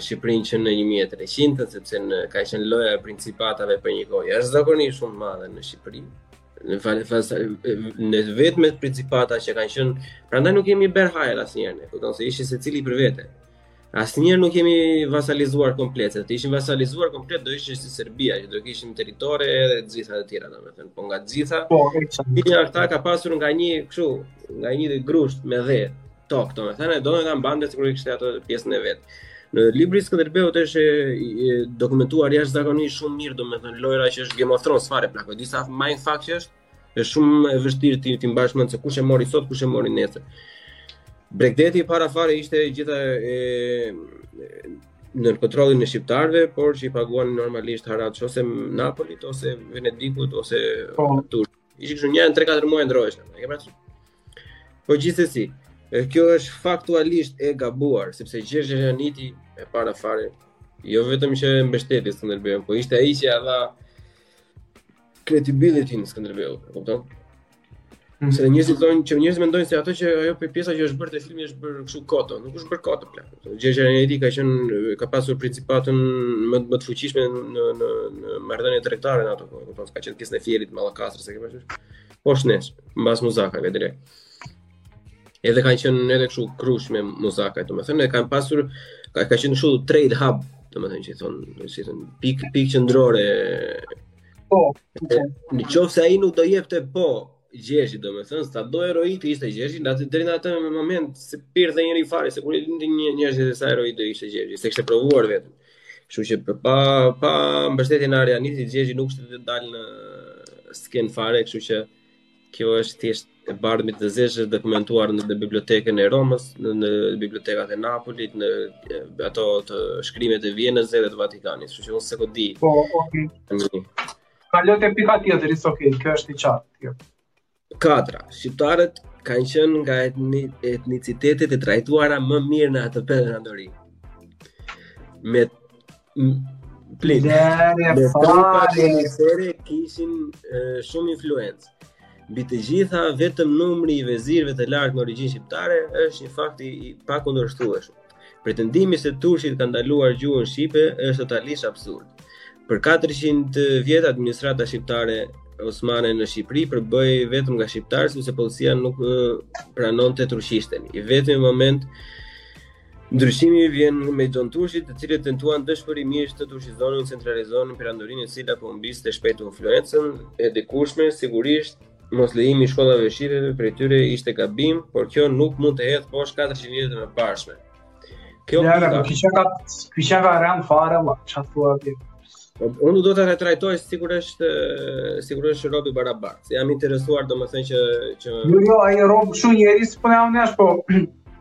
Shqipërinë që në 1300, sepse në, ka qenë loja e principatave për një kohë jashtëzakonisht shumë të madhe në Shqipëri. Ne fare fare ne vetëm principata që kanë qenë, prandaj nuk kemi bërë hajër asnjëherë, kupton se ishin secili për vete. Asnjëherë nuk jemi vasalizuar komplet, se të ishim vasalizuar komplet do ishte si Serbia, që do kishim territore edhe të gjitha të tjera, domethënë, po nga të gjitha. Po, Serbia ata ka pasur nga një kështu, nga një grusht me dhe tokë, domethënë, do të ta mbante sigurisht kishte ato pjesën e vet. Në librin e Skënderbeut është dokumentuar jashtëzakonisht shumë mirë, domethënë lojëra që është Game of Thrones fare plako. Disa mindfuck që është Është shumë e vështirë ti t'i mbash mend se kush e mori sot, kush e mori nesër. Bregdeti e para fare ishte i gjithi e në kontrollin e shqiptarëve, por që i paguan normalisht haraç ose Napolit ose Venedikut ose po. Turkut. Ishte kështu një 3-4 muaj ndrroheshe. E ke parasysh? Po gjithsesi, kjo është faktualisht e gabuar, sepse Gjergj Arianiti e para fare jo vetëm që e mbështeti Skënderbeun, po ishte ai që ia dha credibility-n Skënderbeut, e kupton? Mm. Se njerëzit thonë që njerëzit mendojnë se ato që ajo për pjesa që është bërë te filmi është bërë kështu kot o, nuk është bërë kot o plak. Gjergj Arianiti ka qenë ka pasur principatën më më të fuqishme në në në marrëdhënie tregtare në ato kohë, do të thotë ka qenë pjesën e Fierit, Mallakastrës, e ke parasysh? Poshnjës, mbas Muzakave drejt. Edhe kanë qenë edhe kështu krushq me Muzaka, domethënë e kanë pasur ka ka qenë kështu trade hub, domethënë që thon, si thon, pikë pikë qendrore. Po. Në qoftë se ai nuk do jepte po Gjergji domethënë, sado heroi të ishte Gjergji, ndaj deri në atë moment s'e pirdhte njeri fare se ku e dinin njerëzit sa heroi do ishte Gjergji, s'e kishte provuar veten. Kështu që për pa pa mbështetjen e Arianitit, Gjergji nuk kishte dalë në skenë fare, kështu që Kjo është thjesht e bardhë mbi të zezë është dokumentuar në, në bibliotekën e Romës, në, në bibliotekat e Napolit, në ato të shkrimet e Vienës dhe të Vatikanit. Kështu që unë s'e di. Po, okay. Tani. Kalo te pika tjetër, it's okay, kjo është e qartë. Jo. Katra, shqiptarët kanë qenë nga etni, etnicitetet e trajtuara më mirë në atë perandori. Me Plit. Lëre fare në sere kishin uh, shumë influencë. Mbi të gjitha vetëm numri i vezirëve të lartë me origjinë shqiptare është një fakt i pakundërshtueshëm. Pretendimi se turqit kanë ndaluar gjuhën shqipe është totalisht absurd. Për 400 vjet administrata shqiptare osmane në Shqipëri përbëhej vetëm nga shqiptarë sepse popullsia nuk pranonte turqishten. I vetmi moment Ndryshimi vjen me xhonturqit, të cilët tentuan dëshpërimisht të turqizonin, centralizonin perandorinë e cila po humbiste shpejt influencën e dikurshme, sigurisht moslejimi i shkollave shqipe prej tyre ishte gabim, por kjo nuk mund të hedhë poshtë 400 vjetët e mëparshme. Kjo ja, pika... Kjo ka, kjo që ka rënë fare, ma, që thua ti? Po, unë do ta ritrajtoj sigurisht, sigurisht robi barabar, se jam interesuar domethënë që... që... Jo, jo, ajo robi shumë njerëz, po ne unë po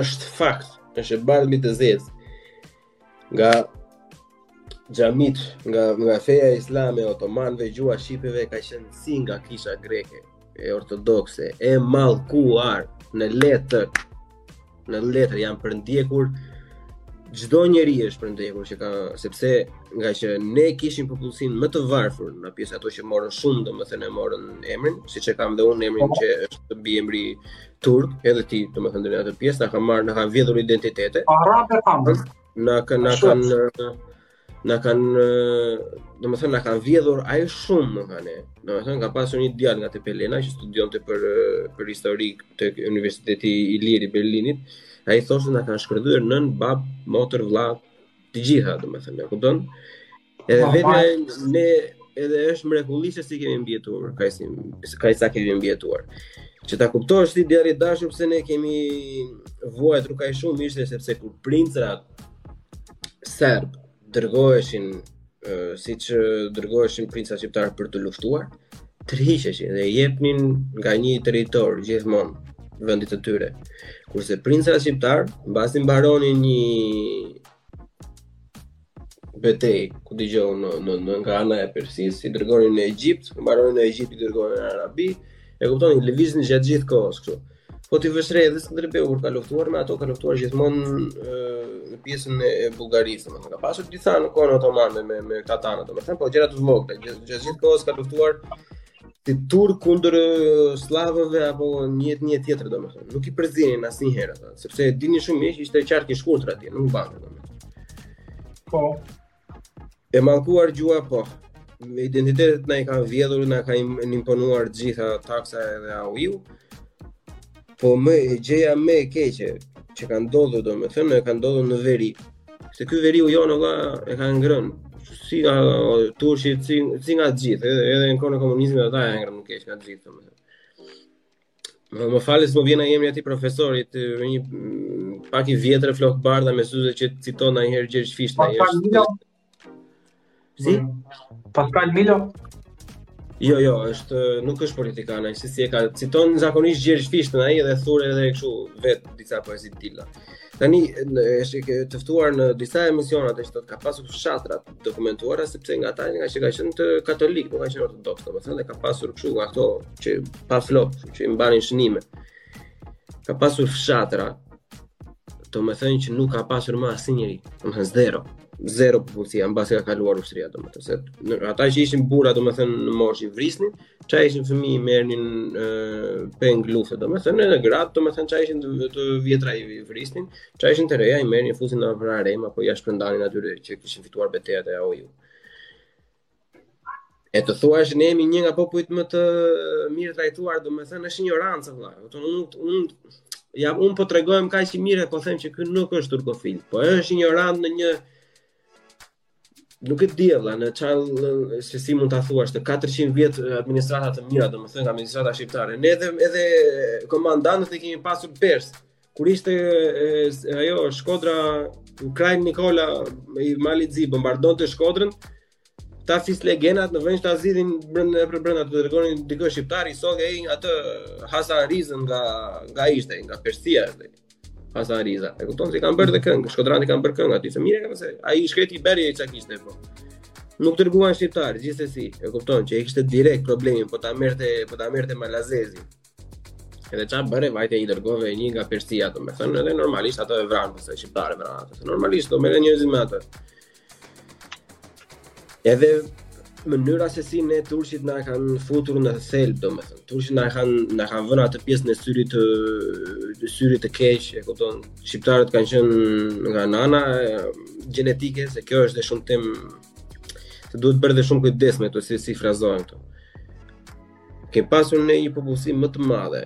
është fakt, është e bardhë mbi të zezë. Nga xhamitë, nga nga feja islame otomanëve gjuha shqipe ka qenë si nga kisha greke e ortodokse, e mallkuar në letër. Në letër janë përndjekur çdo njeri është përndjekur që ka sepse ngaqë ne kishim popullsinë më të varfër në pjesë ato që morën shumë domethënë e morën emrin siç e kam dhe unë emrin po. që është mbiemri turk, edhe ti, domethënë, në atë pjesë, na kanë marrë, na kanë vjedhur identitetet. Pa ra për famë. Na kanë, na kanë, na kanë, domethënë, na kanë vjedhur aq shumë, na kanë, domethënë, ka pasur një djalë nga Tepelena, që studionte për, për histori te Universiteti i Lirë i Berlinit, ai thoshte na kanë shkërdhyer nënë, babë, motër, vlla, të gjitha, domethënë, e kupton, Edhe po, vetëm po. ne edhe është mrekulli se si kemi mbijetuar, ka si ka sa kemi mbijetuar. Që ta kuptosh ti djali i dashur pse ne kemi vuajtur kaq shumë ishte sepse kur princat serbë dërgoheshin siç dërgoheshin princat shqiptarë për të luftuar, tërhiqeshin dhe i jepnin nga një territor gjithmonë vendit të tyre. Kurse princat shqiptarë, mbasi mbaronin një betejë ku di unë në në në nga ana e Persisë, i dërgonin në Egjipt, mbaronin në Egjipt, i dërgonin në Arabi. E kuptoni, lëvizin gjatë gjithë kohës kështu. Po t'i vësh re edhe Skënderbeu kur ka luftuar me ato, ka luftuar gjithmonë në pjesën e Bullgarisë, domethënë ka pasur disa në kohën otomane me me tatarët, domethënë po gjëra të vogla, gjatë gjithë kohës ka luftuar si turq kundër sllavëve apo një etni tjetër domethënë. Nuk i përzienin asnjëherë ata, sepse e dinin shumë mirë që ishte qartë i shkurtër atje, nuk bante domethënë. Po. E mallkuar gjuha po. Me identitetet na i kanë vjedhur, na kanë imponuar gjithë ato taksa edhe AUI-u. Po më gjëja më e keqe që ka ndodhur domethënë, e ka ndodhur në veri. Se ky veriu jonë valla e ka ngrënë. Si nga turqit, si, si nga të gjithë, edhe, edhe në kohën e komunizmit ata e hëngrën më keq nga të gjithë domethënë. Më, më fal s'po më vjen ai emri atij profesorit, me një mm, pak i vjetër flokëbardhë me syze që citon ndonjëherë Gjergj Fishtën ndonjëherë. Si? Paskal Milo? Jo, jo, është nuk është politikan ai, si si e ka citon zakonisht Gjergj Fishtën ai dhe thur edhe kështu vetë disa poezi të tilla. Tani është edhe i ftuar në disa emisione thotë që ka pasur fshatra të dokumentuara sepse nga ata nga që ka qenë të katolik, nuk ka qenë ortodoks, domethënë ka pasur kështu nga ato që pa flokë, që i mbanin shënime. Ka pasur fshatra, domethënë që nuk ka pasur më asnjëri, domethënë zero, zero popullsia, mbasi ka kaluar ushtria, domethënë, se, ata që ishin burra, domethënë, në moshë i vrisnin, ça ishin fëmijë i merrnin e, peng lufte, domethënë, edhe gratë, domethënë, ça ishin të, të vjetra i vrisnin, ça ishin të reja, i merrnin, fusin në harem, apo ua shpërndanin atyre që kishin fituar betejat e ai-ju. E të thuash ne jemi një nga popujt më të mirëtrajtuar, domethënë është injorancë, vla. Unë, unë, ja, unë po tregohem kaq i mirë, po them që ky nuk është turkofil, po është injorant në një, nuk e di valla, në çfarë, se si mund ta thuash 400 vjet administrata të mira, domethënë nga administrata shqiptare, ne edhe, edhe komandantët i kemi pasur persë, kur ishte e, ajo Shkodra kur krajl Nikola i Malit të Zi bombardonte Shkodrën këta fis legenat në vend ta zgjidhnin brenda për brenda të dërgonin dikë shqiptar i sollën atë Hasan Rizën nga nga ishte nga Persia atë Hasan Riza e kupton se kanë bërë dhe këngë shkodranët kanë bërë këngë atij se mirë kanë se ai i shkreti bëri çka kishte po nuk dërguan shqiptar gjithsesi e kupton që e kishte direkt problemin po ta merrte po ta merrte malazezi Edhe ça bëre vajte i dërgove një nga Persia, domethënë, edhe normalisht ata e vranë, po se shqiptarët e vranë atë, normalisht do merren njerëzit me ato. Edhe mënyra se si ne turqit na kanë futur në thelb, domethënë, turqit na kanë, na kanë vënë atë pjesën e syrit të, e syrit të keq, e kupton, shqiptarët kanë qenë nga ana gjenetike, se kjo është dhe shumë temë, që duhet bërë dhe shumë kujdes me këto si, si frazohen këto. Kemi pasur ne një popullsi më të madhe,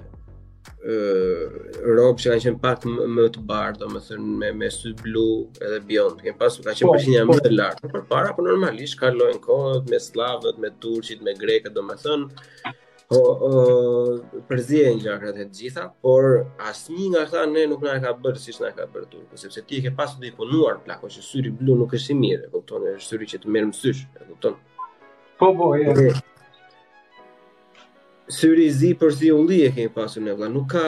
rob që kanë qenë pak më, më të bardhë, domethënë me me sy blu edhe bjond. Kemi pasur ka qenë po, përqindja po. më e lartë përpara, por normalisht kalojnë kohët me slavët, me turqit, me grekët, domethënë po uh, përzihen gjakrat e gjitha, por asnjë nga këta ne nuk na e ka bërë siç na ka bërë turku, sepse ti e ke pasur të imponuar plako që syri blu nuk është i mirë, e kupton, është syri që të merr mësysh, e kupton. Po po, e. Syri i zi porsi ulli e kemi pasur ne vlla, nuk ka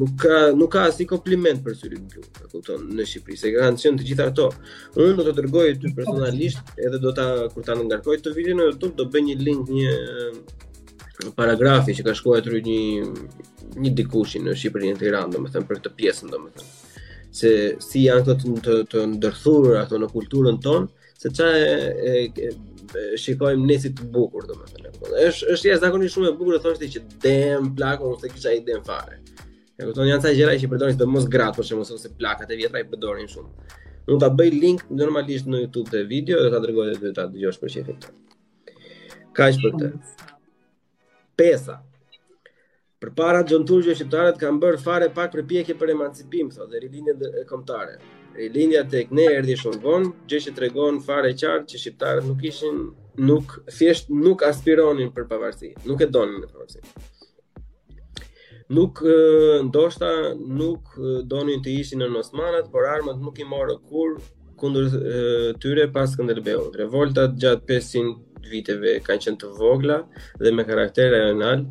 nuk ka nuk ka asnjë kompliment për syrin blu, e kupton, në Shqipëri, se kanë qenë të gjitha ato. Unë do ta dërgoj ty personalisht, edhe do ta kur ta ngarkoj te video në YouTube, do bëj një link një paragrafi që ka shkruar aty një një dikush në Shqipëri në Tiranë, domethënë për këtë pjesën domethënë se si janë këto të të, të ndërthurura ato në kulturën tonë, se ça e, e, e shikojmë ne si të bukur domethënë. Është është jashtëzakonisht shumë e bukur të thoshte që dem plako s'e kisha idenë fare. E kupton janë ca gjëra që përdorin sidomos gratë për shembull ose plakat e vjetra i përdorin shumë. Do ta bëj link normalisht në YouTube te video dhe ta dërgoj edhe ta dëgjosh për qejfin tënd. Kaq për të. Pesa. Përpara xhonturqve, shqiptarët kanë bërë fare pak përpjekje për emancipim, thot, dhe rilindja kombëtare. Rilindja tek ne erdi shumë vonë, gjë që tregon fare qartë që shqiptarët nuk ishin, nuk, thjesht nuk aspironin për pavarësi, nuk e donin pavarësinë. Nuk, ndoshta, nuk donin të ishin nën osmanët, por armët nuk i morën kurrë kundër tyre pas Skënderbeut. Revoltat gjatë 500 viteve kanë qenë të vogla dhe me karakter rajonal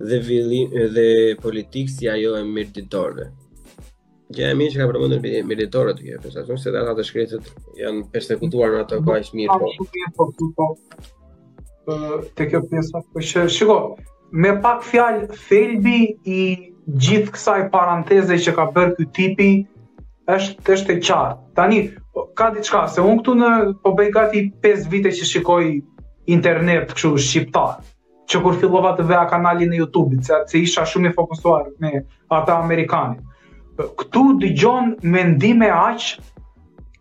dhe vili dhe politik si ajo e mirditorëve. Gjë e mirë që ka përmendur mirditorët këtu, për shkak se ata të shkretët janë persekutuar në ato kaq mirë. Po. Te kjo pjesa, po që shiko, me pak fjalë thelbi i gjithë kësaj paranteze që ka bërë ky tipi është është e qartë. Tani kam diçka se un këtu në po bëj gati 5 vite që shikoj internet kështu shqiptar që kur fillova të veja kanalin në YouTube, se, se isha shumë i fokusuar me ata amerikanët. Këtu dëgjon mendime aq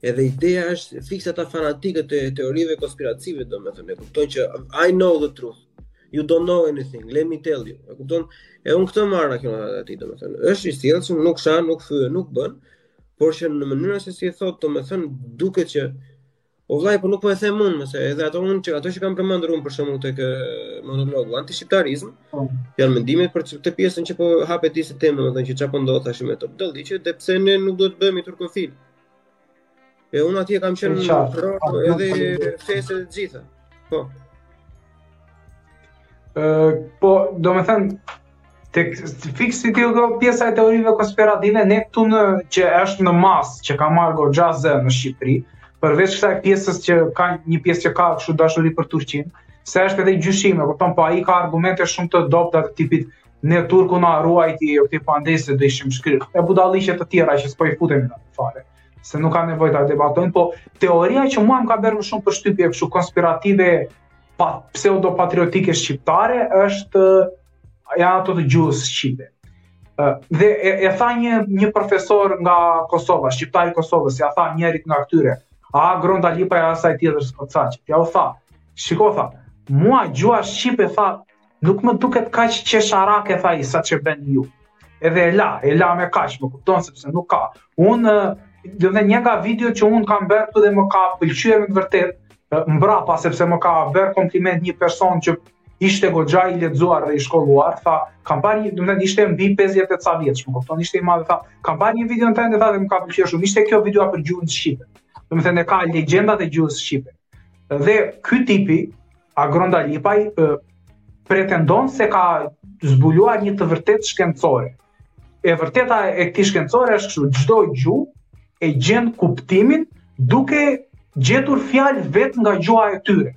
Edhe ideja është fiks ata fanatikët e teorive konspirative, domethënë, e kupton që I know the truth, you don't know anything, let me tell you, e kupton, e unë këtë marr nga ky aty, domethënë, është i sjellshëm, nuk shan, nuk fyen, nuk bën, por që në mënyrën se si e thotë, domethënë, duket që, o vlla, po nuk po e them unë, mëse, edhe ato unë që, ato që kam përmendur unë për shembull tek monologu, antishqiptarizm, Po. Janë mendime për këtë pjesën që po hapet disi temë, domethënë që çfarë po ndodh tash me Top Dog, diçë, dhe pse ne nuk duhet të bëhemi turkofilë. E unë atje kam qenë në pro edhe festë të gjitha. Po. Ë, po, domethënë tek fiks si ti do pjesa e teorive konspirative ne këtu në që është një masë që ka marrë goxha zë në Shqipëri, përveç kësaj pjesës që ka një pjesë që ka kështu dashuri për Turqinë, se është edhe gjyshi im, e kupton, po ai ka argumente shumë të dobta të tipit ne turku na ruajti, e kuptoj, po andej se do ishim shkrirë. E budalliqe të tjera që s'po i futemi fare se nuk ka nevojë ta debatojmë, po teoria që mua më ka bërë më shumë përshtypje kështu konspirative pa pseudopatriotike shqiptare është janë ato të gjuhës shqipe. Uh, dhe e, e tha një një profesor nga Kosova, shqiptar i Kosovës, ia tha njërit nga këtyre, Agron Dalipaj e asaj tjetrës Kocaqit. Iu tha, shiko tha, mua gjuha shqipe tha, nuk më duket kaq qesharake tha sa ç'e bëni ju. Edhe e la, e la me kaq, më kupton sepse nuk ka. Unë dhe një nga videot që unë kam bërë këtu dhe më ka pëlqyer në të vërtetë mbrapa sepse më ka bërë kompliment një person që ishte goxha i lexuar dhe i shkolluar, tha, kam parë një, domethënë ishte mbi 50 e ca vjeç, më kupton, ishte i madh, tha, kam parë një video tënde, tha, dhe më ka pëlqyer shumë, ishte kjo video për gjuhën shqipe. Domethënë ka legjendat e gjuhës shqipe. Dhe ky tipi Agron Dalipaj pretendon se ka zbuluar një të vërtetë shkencore. E vërteta e këtij shkencore është kështu, çdo gjuhë e gjen kuptimin duke gjetur fjalë vetë nga gjuha e tyre.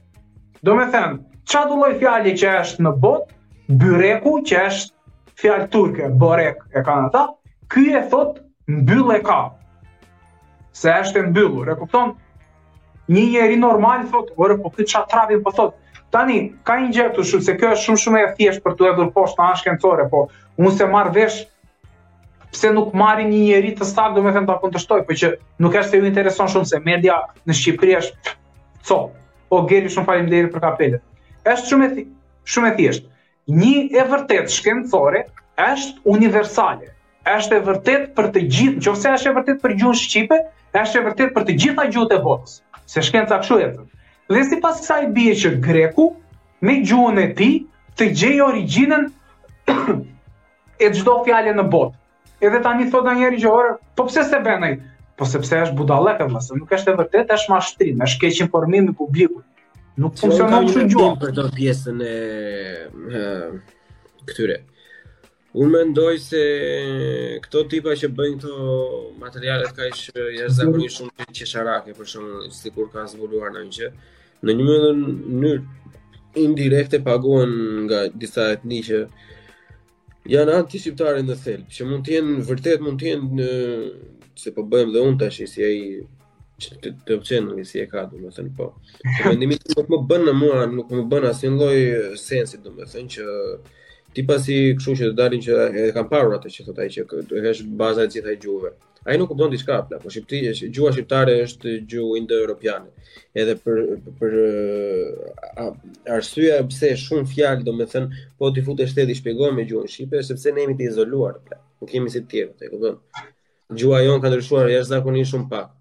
Domethënë, ça do lloj fjale që është në botë, byreku që është fjalë turke, borek e kanë ata, ky e thotë mbyll e ka, se është e mbyllur, e kupton? Një njeri normal thotë, ore, po ky ça trapin po thotë. Tani, ka një gjë këtu shumë, se kjo është shumë shumë e thjeshtë për t'u hedhur poshtë në anë shkencore, po unë s'e marr vesh, pse nuk marrin një njeri të saktë, domethënë ta kundërshtojë, po që nuk është se iu intereson shumë, se media në Shqipëri është, co, po Geri shumë faleminderit për kapelet. është shumë e, shumë e thjeshtë. Një e vërtetë shkencore është universale. Është e vërtetë për të gjithë, nëse është e vërtetë për gjuhën shqipe, është e vërtetë për të gjitha gjuhët e botës. Se shkenca kështu e thotë. Dhe sipas kësaj bie që greku me gjuhën e tij të gjejë origjinën e çdo fjale në botë. Edhe tani thotë ndonjëri që ore, po pse s'e bën ai? Po sepse është budallallëk, se nuk është e vërtetë, është mashtrim, është keqinformim i publikut. Nuk funksionon kështu gjë. Për të pjesën e këtyre. Unë mendoj se këto tipa që bëjnë këto materialet kaq jashtëzakonisht shumë qesharake, për shembull sikur ka zbuluar në një që, në një mënyrë indirekte pagohen nga disa etni që janë antishqiptare në thelb, që mund të jenë vërtet mund të jenë se po bëhem dhe unë tash si ai të të pëlqen, sens ka, domethënë po. Po mendimi tim nuk më bën në mua, nuk më bën asnjë lloj sensi, domethënë që ti pasi kështu që të dalin që e kanë parë atë që thotë ai që është baza e gjitha gjuhëve. Ai nuk kupton diçka pla, po shqipti, gjuha shqiptare është gjuhë indo-europiane. Edhe për për a, arsyeja pse shumë fjalë, domethënë, po t'i futesh ti i shpjegon me gjuhën shqipe, sepse ne jemi të izoluar pla. Nuk jemi si të tjerët, e kupton? Gjuha jonë ka ndryshuar jashtëzakonisht shumë pak.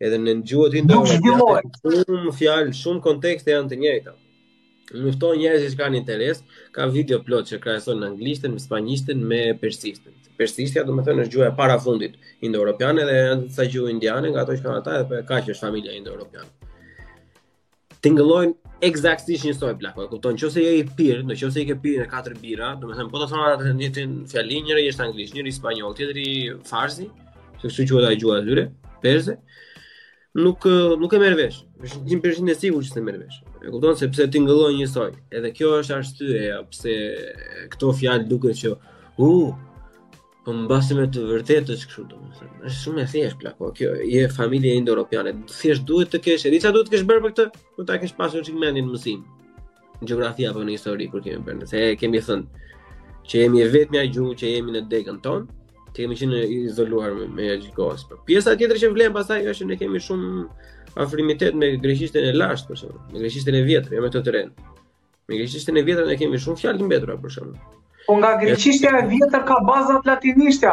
Edhe në gjuhët indo-europiane, shumë fjalë, shumë kontekste janë të njëjta. Lufto njerëzit që kanë interes, ka video plot që krahason anglishten me spanjishten me persishten. Persishtja domethënë është gjuha e parafundit indoeuropiane dhe janë sa gjuhë indiane nga ato që kanë ata edhe për kaq është familja indoeuropiane. Tingëllojnë eksaktësisht njësoj plako. E kupton nëse je i pirë, nëse i ke pirë nja katër birra, domethënë po të thonë ata të njëjtën fjalë, njëri është anglisht, njëri spanjoll, tjetri farsi, se kështu quhet ajo gjuha e tyre, perse. nuk nuk e merr vesh. Është 100% e sigurt që s'e merr vesh. E kupton se pse tingëllon njësoj. Edhe kjo është arsyeja pse këto fjalë duket që u uh, po mbase me të vërtetë është kështu domethënë. Është shumë e thjeshtë plako. Po, kjo është familje indoeuropiane. Thjesht duhet të kesh, edhe ça duhet të kesh bërë për këtë, do ta kesh pasur çik mendjen në mësim. në gjeografi apo në histori kur kemi bërë, se kemi thënë që jemi e vetmja gjuhë që jemi në degën tonë, që kemi qenë izoluar me, me gjithçka. Por pjesa tjetër që vlen pastaj është ne kemi shumë afinitet me greqishten e lashtë për shembull, me greqishten e vjetër, jo me të renë. Me greqishten e vjetër ne kemi shumë fjalë të mbetura për shembull. Po nga greqishtja e vjetër ka bazat latinishtja.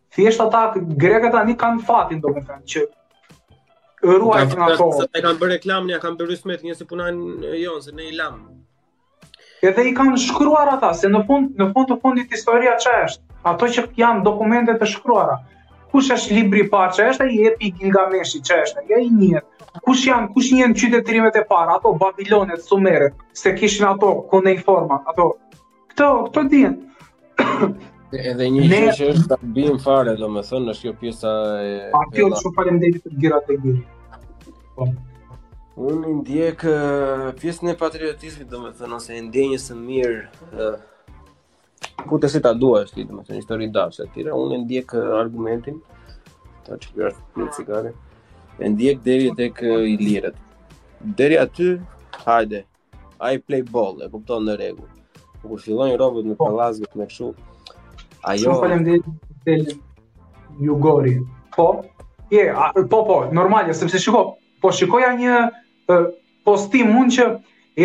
Thjesht ata grekët tani kanë fatin domethënë që ruajtën ato. I kanë bërë reklamë, i kanë bërë rysmet njëse punojnë jo, se ne i lam. Edhe i kanë shkruar ata se në fund në fund të fundit historia ç'a është? Ato që janë dokumente të shkruara. Kush është libri i parë? Ç'a është ai epi i Gilgameshit? Ç'a është? Ja i njëjtë. Kush janë, kush janë qytetërimet e para, ato babilonët, sumerët, se kishin ato kuneiforma, ato Këto, këto dihen. Edhe një gjë që është ta biem fare, domethënë, është kjo pjesa e Ajo, shumë faleminderit për gjëra të gjë. Po. Unë ndjek pjesën e patriotizmit, domethënë, ose e ndjenjës së mirë ku të si ta duash ti, domethënë histori dashje ti. Unë ndjek uh, argumentin ta çfarë ti cigare. E ndjek deri tek uh, ilirët. Deri aty, hajde, I play ball, e kupton në rregull. Po kur fillojnë robët me po. pellazgët me kështu. Ajo. Shumë faleminderit Tel Jugori. Po. Je, a, po po, normal, sepse shiko, po shikoja një ëh, postim unë që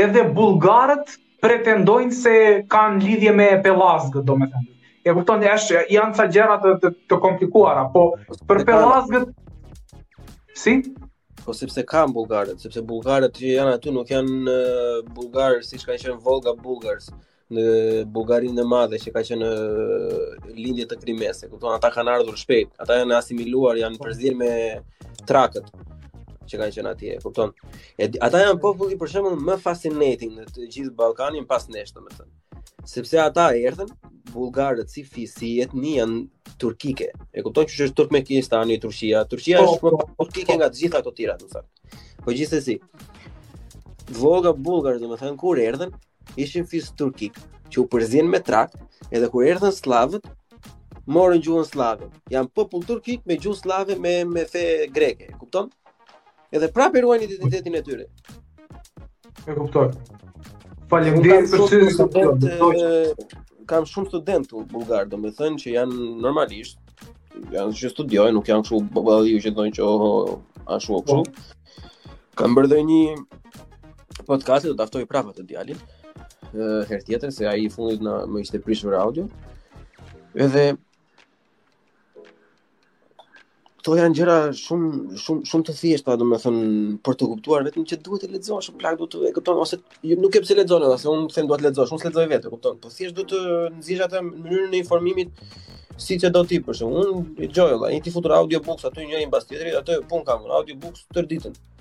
edhe bullgarët pretendojnë se kanë lidhje me pellazgët, domethënë. E kupton, është janë ca gjëra të, të, të komplikuara, po për pellazgët si Po sepse kanë bullgarët, sepse bullgarët që janë aty nuk janë bullgarë siç kanë qenë Volga Bulgars në Bullgarinë e Madhe që ka qenë lindje të Krimesë, kupton? Ata kanë ardhur shpejt, ata janë asimiluar, janë po. përzier me trakët që kanë qenë atje, kupton? E, ata janë populli për shembull më fascinating në të gjithë Ballkanin pas nesh, domethënë. Sepse ata erdhën bullgarët si fis, si etni janë turkike. E kupton që është Turkmenistani, Turqia. Turqia po, është më po, po, turkike nga të gjitha ato të tjerat, domethënë. Po gjithsesi. Volga bullgarët, domethënë kur erdhën, ishin fis turkik, që u përzien me trakët, edhe kur erdhën sllavët, morën gjuhën sllave. Janë popull turkik me gjuhë sllave me me fe greke, e kupton? Edhe prapë ruajnë identitetin e tyre. E kuptoj. Faleminderit për çfarë do të thotë. Kam shumë studentë bullgarë, domethënë që janë normalisht janë që studiojnë, nuk janë kështu baballiu që thonë që oho, ashtu apo kështu. Po. Kam bërë dhe një podcast do ta ftoj prapë atë djalin. Ëh, herën tjetër se ai i fundit na më ishte prishur audio. Edhe Këto janë gjëra shumë shumë shumë të thjeshta, domethënë për t'u kuptuar vetëm që duhet të lexosh, shumë plak duhet të e kupton ose nuk ke pse lexon edhe, se unë them duhet të lexosh, unë s'lexoj vetë, kupton, po thjesht duhet të gjesh atë mënyrën e informimit siç e do ti për shembull. Unë dëgjoj valla, ja t'i fut audiobooks aty njëri pas tjetrit, atë punë kam, audiobooks tërë ditën.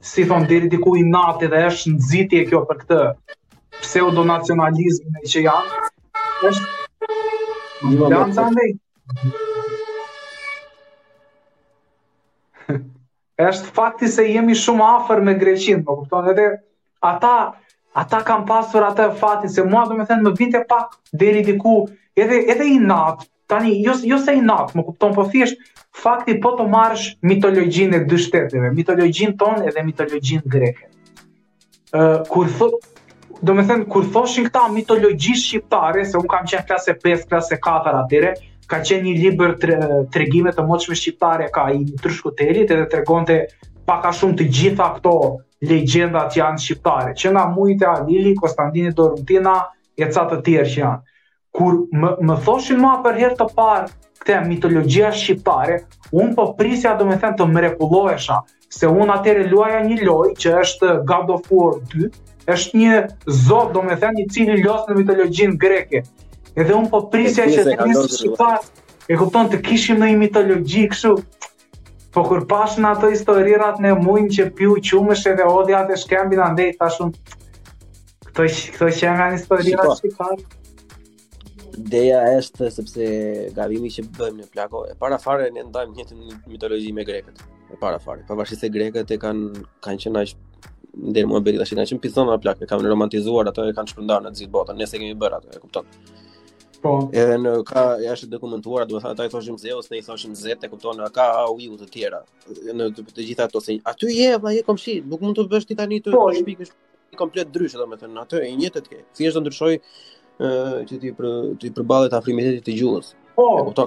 si thonë deri diku inati dhe është nxitje kjo për këtë pseudonacionalizmin që janë është jo, janë andej është fakti se jemi shumë afër me Greqinë, më po kupton, edhe ata, ata kanë pasur atë fatin, se mua domethënë më vinte pak deri diku, edhe, edhe inat, Tani, jo, jo se inat, më kupton, po thjesht fakti po të marrësh mitologjinë e dy shteteve, mitologjinë tonë edhe mitologjinë greke. Ë uh, kur thot domethënë, kur thoshin këta mitologi shqiptare, se unë kam qenë klasë e 5, klasë e 4 atyre, ka qenë një libër tre, tregime të moçme shqiptare ai i Mitrush Kutelit edhe tregonte pak a shumë të gjitha këto legjenda që janë shqiptare, që nga Muji e Halili, Kostandini e Doruntina, e ca të tjerë që janë. Kur më, më thoshin ma për herë të parë këtë mitologjia shqiptare, unë po prisja domethënë të mrekullohesha, se unë atëherë luaja një lojë që është God of War 2, është një zot domethënë i cili loz në mitologjinë greke, edhe unë po prisja që dhe ne si shqiptarë, e kupton të kishim një mitologji kështu, Po kur pashë ato historirat me Mujin që piu qumësht edhe e hodhi atë shkëmbin andej, thashë unë, këto, këto që janë historirat që ka. Ideja është sepse gabimi që bëjmë ne plako, e para fare ne ndajmë të njëjtën mitologji me grekët, e para fare, pavarësisht se grekët e kanë kan që nashë ndërë mua bëjtë, ashtë kanë qënë pithon në plakë, e kanë romantizuar ato e kanë shpërndarë në gjithë botën, ne s'e kemi bërë atë, e kupton. Po. Edhe nga ajo është dokumentuar, do të thotë ata i thoshin Zeus, ne i thoshin Zet, e kupton, ka Awiu të tjera. Në të, të gjitha ato se aty je, vëlla je komshi, nuk mund të bësh ti tani të po, shpikësh komplet ndryshe, domethënë, atë të njëjtë do e ke. Thjesht do ndryshojë ë që ti për ti përballë afinitetit të gjuhës. Po,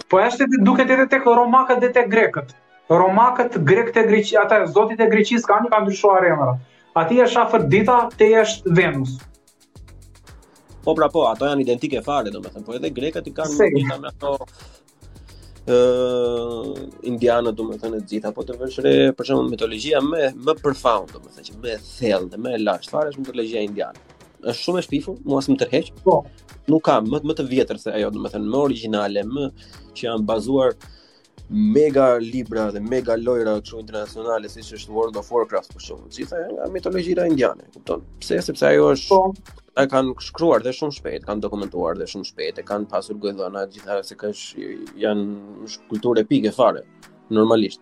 po është ti duket edhe tek romakët dhe tek grekët. Romakët, grekët e Greqisë, ata zotat e Greqisë kanë kanë ndryshuar emra. Aty është Afërdita, aty është Venus. Po pra po, ato janë identike fare, domethënë, po edhe grekët i kanë të njëjta me ato ë uh, indianët, domethënë, të gjitha, po të vësh re, për shembull, mitologjia më më profound, domethënë, që më e thellë dhe më e lashtë fare është mitologjia indiane. Është shumë e shpifur, mua s'më tërheq. Po, nuk ka më më të vjetër se ajo, domethënë, më origjinale, më që janë bazuar mega libra dhe mega lojra kështu internacionale siç është World of Warcraft për shembull, të gjitha nga mitologjia indiane, kupton? Pse? Sepse ajo është po. e kanë shkruar dhe shumë shpejt, kanë dokumentuar dhe shumë shpejt, e kanë pasur gojëdhëna gjithashtu se kanë janë kulturë epike fare normalisht.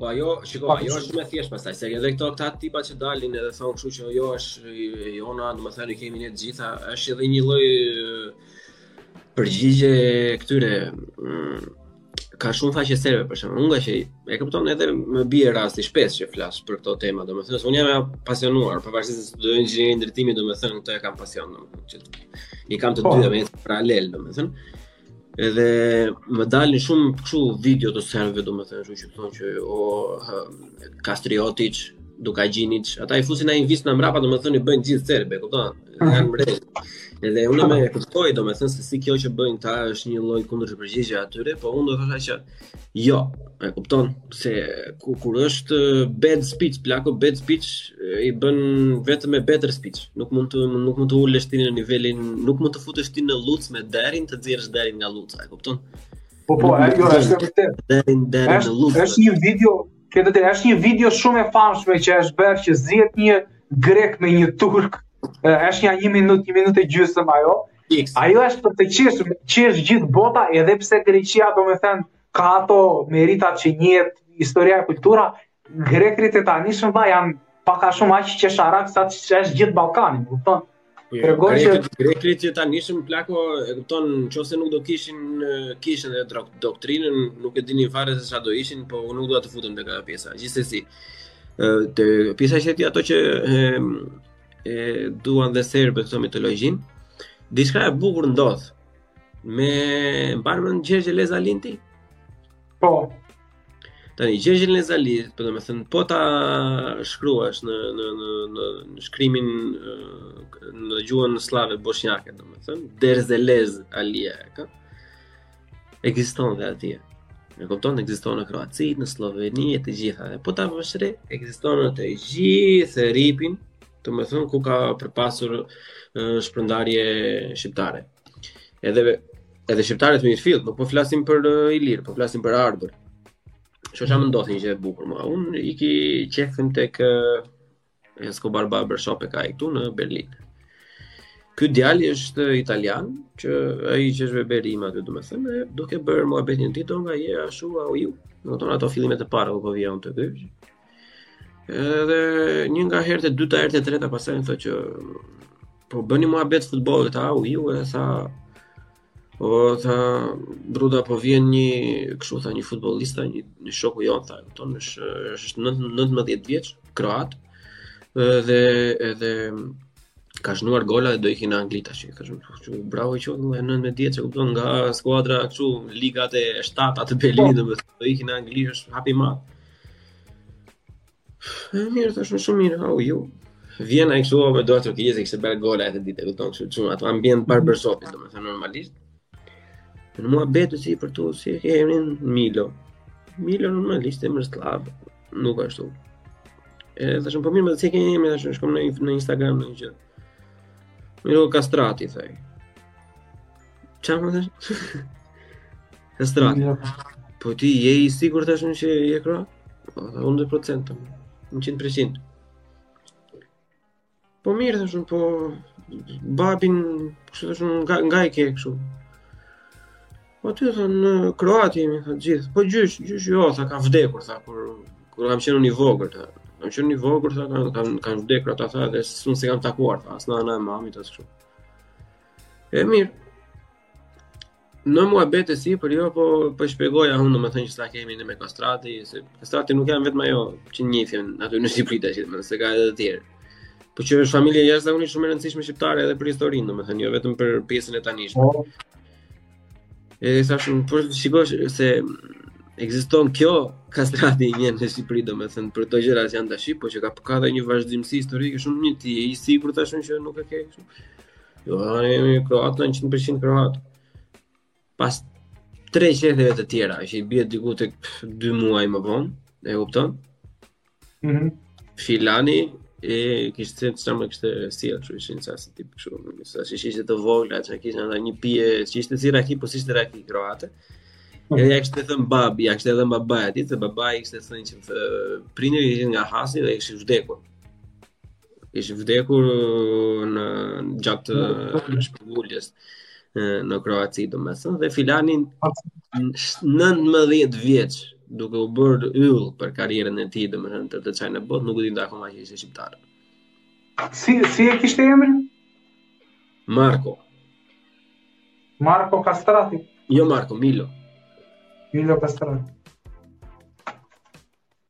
Po ajo, shiko, pa, ajo është shumë e thjeshtë pastaj, se edhe këto këta tipa që dalin edhe thonë kështu që ajo është e jona, domethënë kemi ne të gjitha, është edhe një lloj përgjigje këtyre mm, ka shumë faqe serbe për shembull. Unë që e kupton edhe më bie rasti shpesh që flas për këto tema, domethënë unë jam e pasionuar, pavarësisht se do inxhinieri ndërtimi, domethënë këto e kam pasion, domethënë që i kam të dy po. domethënë paralel, domethënë. Edhe më dalin shumë kështu video të serbëve, domethënë, kështu që thonë që o Kastriotiç, Dukagjiniç, ata i fusin ata viç-in mbrapa, domethënë i bëjnë të gjithë serbë, kupton? Janë mbrez. Edhe unë e kuptoj domethënë se si kjo që bëjnë këta është një lloj kundërpërgjigje atyre, po unë do thosha që Jo, e kupton se ku, kur është bad speech, plako bad speech-in e bën vetëm me better speech. Nuk mund të nuk mund të ulesh ti në nivelin, nuk mund të futesh ti në llucë me derrin të nxjerrësh derrin nga lluca, e kupton? Po po, ajo është vërtet. Derrin derrin në llucë. Është një video, ke vetë është një video shumë e famshme që është bërë që zihet një grek me një turk. Është nja 1 minutë, 1 minutë e gjysmë ajo, X. Ajo është për të qeshur, qesh gjithë bota, edhe pse Greqia domethënë ka ato meritat që njihet historia e kultura, grekrit e tanishëm ba janë pak a shumë aq qesharakë sa ç'është gjithë Ballkani, kupton? Po jo, grekrit, grekrit e tanishëm plako, e kupton, qoftë se nuk do kishin kishin dhe doktrinën, nuk e dinin fare se ça do ishin, po nuk do të futem te kjo pjesa, gjithsesi. Te pjesa që ti ato që e duan dhe serbët këto mitologjinë. Diçka e bukur ndodh. E mban mend Gjergj Elez Alinë ti? Po. Tani Gjergj Elez Alinë, po domethënë po ta shkruash në në në në, në shkrimin në gjuhën sllave boshnjake, domethën Derzelez Alia, ka. ekziston dhe atje. E kupton, ekziston në Kroaci, në Sloveni e të gjitha. E po ta vësh re, ekziston në të gjithë rripin, domethënë ku ka pë- pasur shpërndarje shqiptare. Edhe edhe shqiptarët e mirëfilltë, nuk po flasim për ilirë, po flasim për arbër. Shiko ça më ndodh një gjë e bukur mua. Unë iki qethem tek Escobar Barber Shop e ka ai këtu në Berlin. Ky djali është italian, që ai që është berberi im aty, domethënë, duke bërë muhabetin ti do nga je ashtu au ju. Domethënë ato fillimet e para apo vjen të dy. Edhe një nga herët e dyta, herët e treta pasaj thotë që po bënim muhabet futbollit au ju edhe Po tha Bruda po vjen një kështu tha një futbollista, një një shoku jonë tha, kupton, është është 19 vjeç, kroat. Dhe edhe ka shnuar gola dhe do iki në Angli tash. Thashë që bravo i qoftë 19 vjeç, kupton, nga skuadra kështu ligat e 7-ta të Berlinit, domethënë do iki në Angli është hap i madh. Mirë, thashë shumë mirë, au ju? Vjen ai këtu me doa Turqia se kishte bërë gola atë ditë, kupton, kështu çun ato ambient barber shopi, domethënë normalisht. Në muhabet e sipër, si e ke emrin Milo. Milo normalisht emër sllav, nuk ashtu. E thashë po mirë, më të cekin emrin tash shkoj në në Instagram në gjëra. Milo Kastrati tha ai. Çfarë më tha? Kastrati. Po ti je i sigurt tash që je kra? Po, 100%. 100%. Po mirë tash, po babin, kështu tash nga nga e ke kështu. Po ty thon në Kroati jemi thon gjithë. Po gjysh, gjysh jo, tha ka vdekur tha kur kur kam qenë i vogël tha. Kam qenë i vogël tha kanë kanë kanë vdekur ata tha dhe s'un s'e kam takuar tha, as nëna e mamit as kështu. E mirë. Në mua bete si për jo, po për po shpjegoja unë domethënë që sa kemi në me kastrati, se kastrati nuk janë vetëm ajo që njihen aty në Shqipëri të gjithë, se ka edhe të tjerë. Po që është familje jashtëzakonisht shumë e rëndësishme shqiptare edhe për historinë, domethënë jo vetëm për pjesën e tanishme. Po. E sa shumë, për po shikosh se ekziston kjo kastrati i një në Shqipëri, domethënë, për të tjera që janë të Shqipë, po që ka pak a dhe një vazhdimësi historike shumë një ti, i si kur të shumë që nuk e ke shumë. Jo, ne jemi kroatë ne 100% kroatë. Pas tre qethjeve të tjera, që i bie diku te dy muaj më vonë, e kupton? Mm -hmm. Filani, e kishte se çfarë më kishte sjellë që ishin ca si tip shishe, ca shishe të vogla, që kishte në një pije, që ishte si raki, po si ishte raki kroate, mm -hmm. ia kishte thënë babi, ia kishte thënë babai i tij, se babai kishte thënë që prindërit nga Hasi dhe i kishte vdekur. Ishte vdekur në gjatë shpërnguljes në Kroaci, domethënë, dhe filani 19 vjeç duke u bërë yll për karrierën e tij, domethënë, të të çajë në botë, nuk e dinte akoma që ishte shqiptar. Si, si e kishte emrin? Marko. Marko Kastrati? Jo Marko, Milo. Milo Kastrati.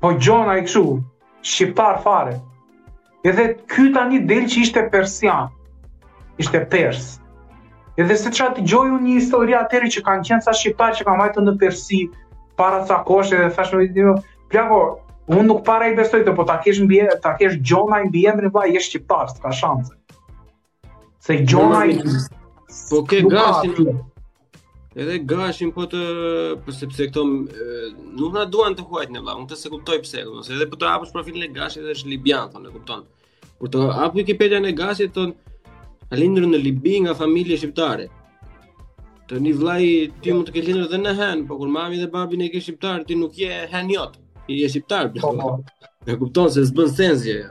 Po Gjonaj kështu, shqiptar fare. Edhe ky tani del që ishte persian. Ishte pers. Edhe se ç'dëgjoj unë një histori atëherë që kanë qenë ca shqiptarë që kanë vajtur në Persi para ca kohësh edhe thashë jo, plako, unë nuk para i besoj të po ta kesh mbi ta kesh Gjonaj mbiemrin vlla je shqiptar, s'ka shanse. Se Gjonaj. Po ke Gashin. Edhe Gashin po të po sepse këto nuk na duan të huajt ne vëlla, unë s'e kuptoj pse, ose edhe po të hapësh profilin e Gashit dhe është libian, thonë, e kupton. Kur të hap Wikipedian e Gashit thotë ka lindur në Libi nga familje shqiptare. Tani vlla ti mund të kesh lindur edhe në Hënë, po kur mamin dhe babin i ke shqiptar, ti nuk je hëniot. Ti je shqiptar. Po, po. E kupton se s'bën sens gjë.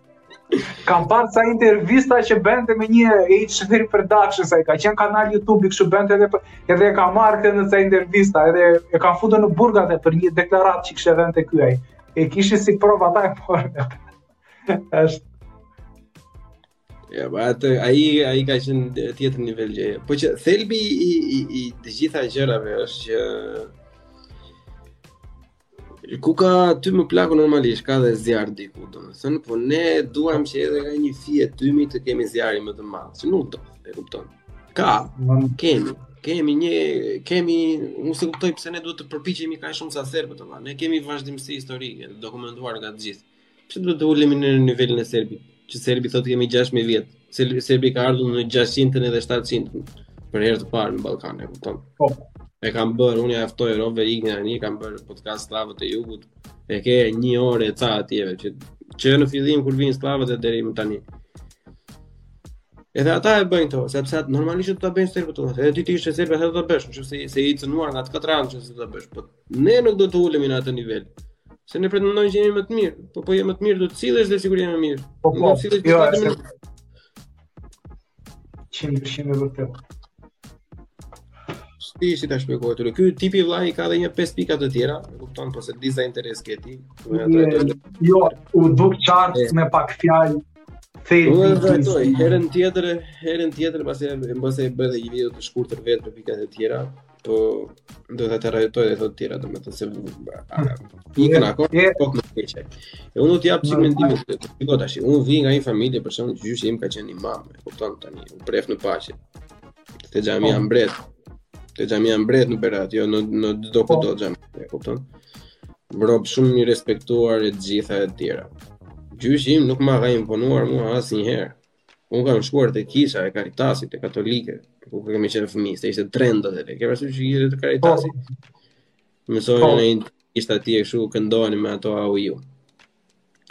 Kam parë sa intervista që bënte me një H-Film Production, sa i ka qenë kanal YouTube, kështu bënte edhe, edhe e ka marrë këtë në sa intervista, edhe e ka futur në burg atë për një deklaratë që kishte dhënë te ky, ai. E kishte si provë ata e parë. Është Ja, ba, atë, ai, ai ka qenë tjetër nivel gjëje. Po që thelbi i, i, i të gjitha gjërave është që Ku ka tym plako normalisht, ka dhe zjarr diku, domethënë, po ne duam që edhe nga një fije tymi të kemi zjarrin më të madh, që nuk do, e kupton. Ka, kemi, kemi një, kemi, unë s'e kuptoj pse ne duhet të përpiqemi kaq shumë sa serbët ata, ne kemi vazhdimësi historike, dokumentuar nga të gjithë. Pse duhet të ulemi në nivelin e serbit? Që serbi thotë kemi 6000 vjet. Serbi, serbi ka ardhur në 600-ën edhe 700-ën për herë të parë në Ballkan, e kupton? Po. E kam bërë, unë ia ftoj Rove Igna, e kam bërë podcast slavët e jugut. E ke një orë e ca atje ve, që që në fillim kur vijnë slavët e deri më tani. Edhe ata e bëjnë to, sepse atë normalisht do ta bëjnë serbët. Edhe ti të ishe serb, atë do ta bësh, nëse je i cënuar nga të katër anët që do ta bësh. Po Ne nuk do të ulemi në atë nivel. Se ne pretendojmë që jemi më të mirë, po po jemi më të mirë, do të sillesh dhe sigurisht jemi më mirë. Po po, sillesh jo, të mirë. Që i bën shërbim së vërtetës. Ti si ta shpjegoj atë? Ky tipi vllai ka edhe një pesë pika të tjera, e kupton po s'e di sa interes ke ti. Jo, u duk qartë me pak fjalë domethënë një të të herën tjetër, herën tjetër, pasi mbase bëj edhe një video të shkurtër vetë për pikat e tjera, Po do të trajtoj edhe të tjera, domethënë se i kanë akoma më keq. E unë të jap një çik mendimin se ti do tash. Unë vij nga një familje për shkak të gjyshit im ka qenë imam, e kupton tani, u preftë në paqe. Te Xhamia, po, Mbret. Te Xhamia Mbret në Berat, jo në në çdo po. kudo xhami, e kupton? Rob shumë i respektuar e të gjitha e të tjera. Gjyshi im nuk më ka imponuar mua asnjëherë. Unë kam shkuar te kisha e Karitasit, te katolike, kur kemi qenë fëmijë, se ishte trend atëherë e ke parasysh që ishte të Karitasit. Po. Mësonim, po, anglishte atje e kshu këndonim me ato au ju.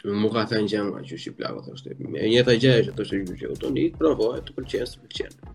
Më ka thënë gjëma gjyshi plako, thoshte. E njëta gjë është, thoshte, që u të një, provo, e të përqenë, të përqenë.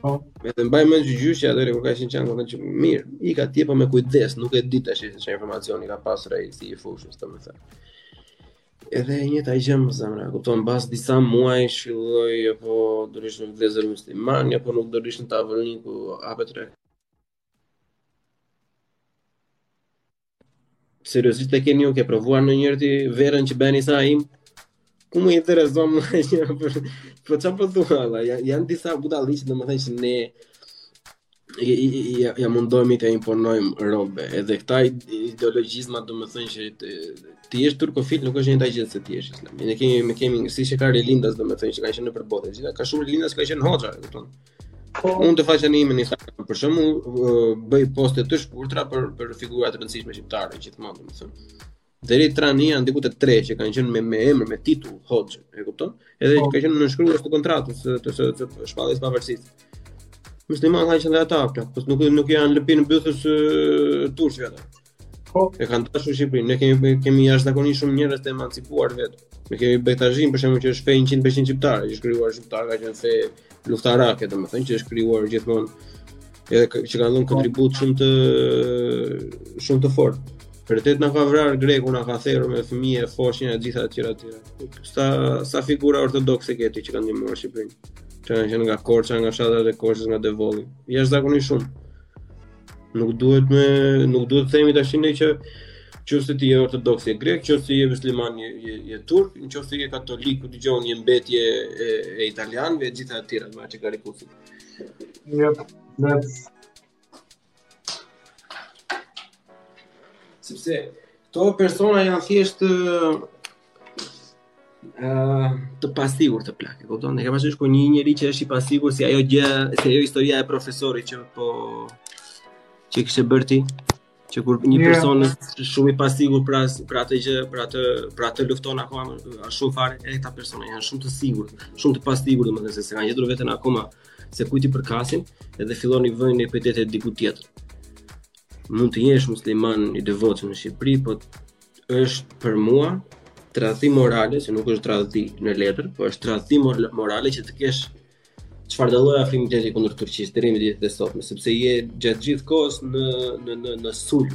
Po. Edhe mbaj mend që gjyshi atë kur ka qenë çango që mirë, i ka tjera po me kujdes, nuk e di tash se çfarë informacioni ka pasur ai si i fushës, domethënë. Edhe e njëta gjë më zemra, kupton, mbas disa muaj filloi apo do të ishte vëllezër musliman, apo nuk do të ishte në tavolinë ku hapet re. Seriozisht e keni ju e ke provuar ndonjëherë ti verën që beni Saim? Ku më intereson më e që për... Po që për po thua, dhe, janë disa budallallëqe domethënë që ne ja, ja, ja mundohemi të imponojmë robe, edhe këta ideologjizma domethënë që të, të jesh turkofil nuk është e njëjta gjë si të jesh islam. Ne kemi, ne kemi, siç ka rilindas domethënë që ka qenë nëpër botë, gjitha ka shumë rilindas që ka qenë hoxha, e kupton. Po unë te faqja ime në Instagram për shembull, bëj poste të shkurtra për për figura të rëndësishme shqiptare gjithmonë, domethënë. Deri trani janë diku te tre që kanë qenë me me emër, me titull Hoxhë, e kupton? Edhe po. ka qenë nënshkrues të kontratës të të, të, të shpalljes së pavarësisë. Musliman kanë qenë ata, pra, po nuk nuk ia lëpinë bythën turqve ata. Po, e kanë dashur Shqipërinë. Ne kemi kemi jashtëzakonisht shumë njerëz të emancipuar vetë. Ne kemi Bektashizmin për shembull që është fe 100% shqiptare, që është krijuar shqiptar, ka qenë fe luftarake, domethënë që është krijuar gjithmonë edhe që kanë dhënë kontribut shumë të shumë të fortë. Vërtet na ka vrarë greku, na ka therur me fëmijë, foshnjë e gjitha të tjera të tjera. Sa sa figura ortodokse ke ti që kanë ndihmuar Shqipërinë. Që kanë qenë nga Korça, nga fshatrat e Korçës, nga Devolli. Jashtëzakonisht shumë. Nuk duhet me nuk duhet të themi tashi ne qoftë se ti je ortodoks je grek, qoftë se je musliman je je, je turk, qoftë se je katolik, kur dëgjon një mbetje e, e italianëve e gjitha të tjera me atë kuptim. Jo, ne sepse këto persona janë thjesht uh, të pasigurt o plak, e kupton? Ne kemi pasur ku një njeri që është i pasigur si ajo gjë, si ajo historia e profesorit që po që kishte bërë ti, që kur një yeah. person është shumë i pasigur për as për atë gjë, për atë për atë lufton akoma më shumë fare e këta persona janë shumë të sigurt, shumë të pasigur domethënë se kanë gjetur veten akoma se kujt i përkasin, edhe fillojnë i vënë epitete diku tjetër. Mund të jesh musliman i devotë në Shqipëri, po Është për mua tradhti morale, se nuk është tradhti në letër, por është tradhti morale që të kesh çfarëdo lloj afrimit kundër Turqisë deri në ditët e sotme, sepse je gjatë gjithë kohës në në në në sulm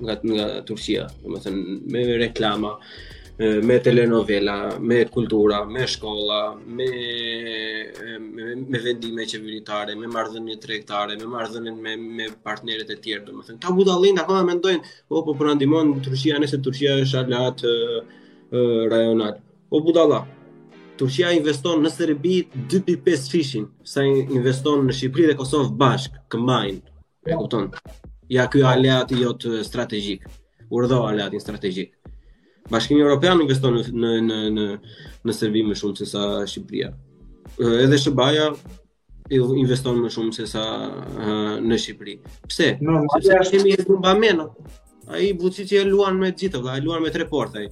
nga nga Turqia, domethënë me reklama, me telenovela, me kultura, me shkolla, me me, me vendime qeveritare, me marrëdhënie tregtare, me marrëdhënie me me partnerët e tjerë, domethënë këta budallenj akoma mendojnë Po po po na ndihmon Turqia nëse Turqia është aleat rajonal. O budalla, Turqia investon në Serbi 2.5 fishin, sa investon në Shqipëri dhe Kosovë bashkë, ki mend. E kupton? Ja ky aleati jot strategjik. Urdhëro aleatin strategjik. Bashkimi Evropian investon në në në në Serbi më shumë se sa Shqipëria. Edhe SHBA-ja investon më shumë se sa uh, në Shqipëri. Pse? Normal, Sepse kemi një Bameno. Ai Vucic e luan me gjithë, vëlla, e luan me tre porta ai.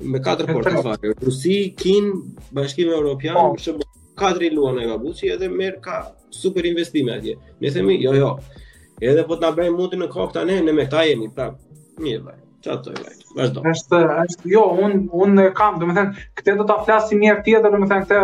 Me katër porta fare. Rusi, Kinë, Bashkim Evropian, oh. që katër i luan ai Vucic edhe merr ka super investime atje. Ne themi, jo, jo. Edhe po të na bëjmë mutin në kokë tani, ne me ta jemi prap. Mirë, vëlla. Çfarë do të Vazhdo. Është është jo, un un kam, domethënë, këtë do ta flasim një herë tjetër, domethënë këtë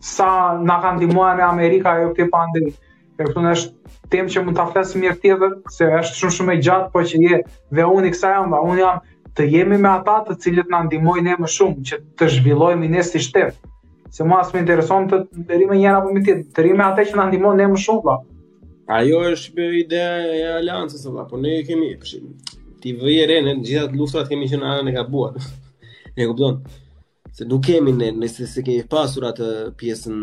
Sa na ka ndihmuar ne Amerika jo këtë pandemi. Kjo këtu është temë që mund ta flasim një herë tjetër, se është shumë shumë e gjatë, por që je dhe unë kësaj jam, dhe unë jam të jemi me ata të cilët na ndihmojnë ne më shumë që të zhvillohemi ne si shtet. Se mua s'më intereson të të rrimë me njërën apo me tjetrën, të rrimë me ata që na ndihmojnë ne më shumë vëlla. Ajo është pra ideja e aleancës vëlla, po ne kemi ti vëri re në gjitha luftat kemi qenë në anën e gabuar. E kupton. se nuk kemi ne ne s'e kemi pasur atë pjesën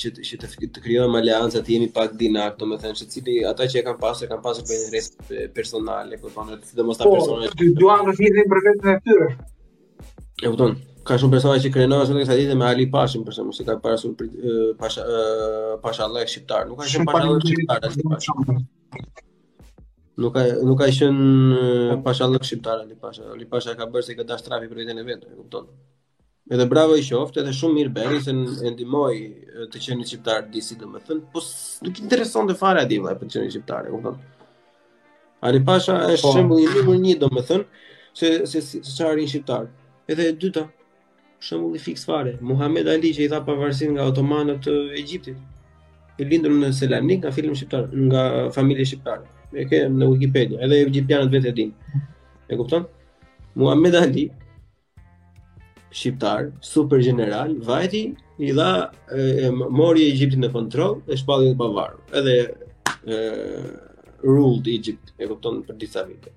që të, që të, të krijojmë aleanca të jemi pak dinakë, domethënë secili ata që e kanë pasur e kanë pasur për interes personale, po thonë se do mos ta po, personale. Po, duan të thirrin për veten e tyre. E kupton? Ka shumë persona që krenohen sot e kësaj dite me Ali Pashin për shembull se ka pasur pasha pashallëk shqiptar, nuk ka shumë pashallëk shqiptar. Nuk ka nuk ka qen pashallëk shqiptar Ali Pasha. Ali Pasha ka bërë se ka dasht çatrafil për veten e vet, e kupton. Edhe bravo i qoftë, edhe shumë mirë bëri se e ndihmoi të qenit shqiptar disi domethënë, po nuk i interesonte fare atij vëlla për të qenit shqiptar, e kupton. Ali Pasha është po. shembulli numër 1 domethën se se se çfarë shqiptar. Edhe e dyta, Shembulli fiks fare, Muhamed Ali që i dha pavarësinë nga otomanët Egjiptit. I lindur në Selanik nga film shqiptar, nga familje shqiptare. E ke në Wikipedia, edhe egjiptianët vetë e dinë. E kupton? Muhamed Ali shqiptar, super gjeneral, vajti i dha e, mori Egjiptin në kontroll e shpalli të pavarur. Edhe e, ruled Egypt, e kupton për disa vite.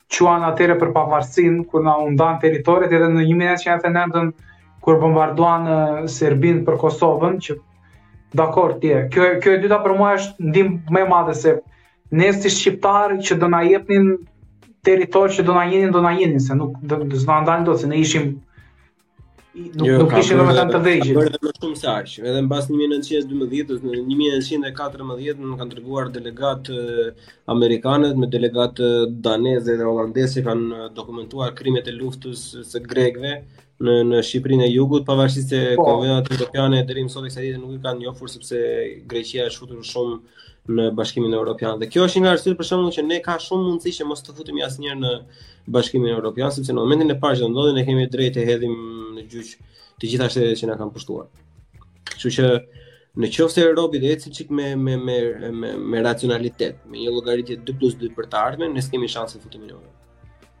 quan atëherë për pavarësinë kur na u ndan territoret edhe në 1999 kur bombarduan Serbinë për Kosovën që dakord ti kjo kjo e dyta për mua është ndihmë më e madhe se ne si shqiptarë që do na jepnin territor që do na jepnin do na jepnin se nuk do të na ndalin dot se ne ishim nuk jo, nuk ishim më të vegjël. Kanë bërë edhe më shumë se aq. Edhe mbas 1912-s, në 1914-n kanë treguar delegat amerikanët me delegat danezë dhe holandezë që kanë dokumentuar krimet e luftës së grekëve në në Shqipërinë e Jugut, pavarësisht se po. konventat evropiane deri më sot e kësaj dite nuk i kanë njohur sepse Greqia është futur shumë në Bashkimin Evropian. Dhe kjo është një nga arsyet për shkak që ne ka shumë mundësi që mos të futemi asnjëherë në Bashkimin Evropian, sepse në momentin e parë që ndodhi ne kemi të drejtë të hedhim në gjyq të gjitha shtetet që na kanë pushtuar. Kështu që në qoftë se Europa do ecë një çik me me me me me racionalitet, me një llogaritje 2 plus 2 për të ardhmen, ne s'kemi shanse të futemi në Evropë.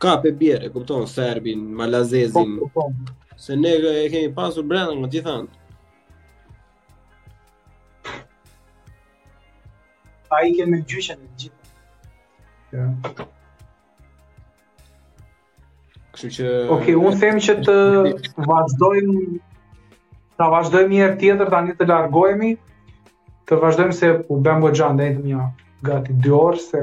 Kap e bjerë, e kupton, serbin, malazezin, po, po, po. se ne e kemi pasur brenda nga të gjitha anët. A i kemi në gjyq të gjithë. Ja. Kështu që... Ok, unë them që të vazhdojmë ta vazhdojmë një herë tjetër tani të largohemi të vazhdojmë se u bëmë goxha, deri më gati 2 orë se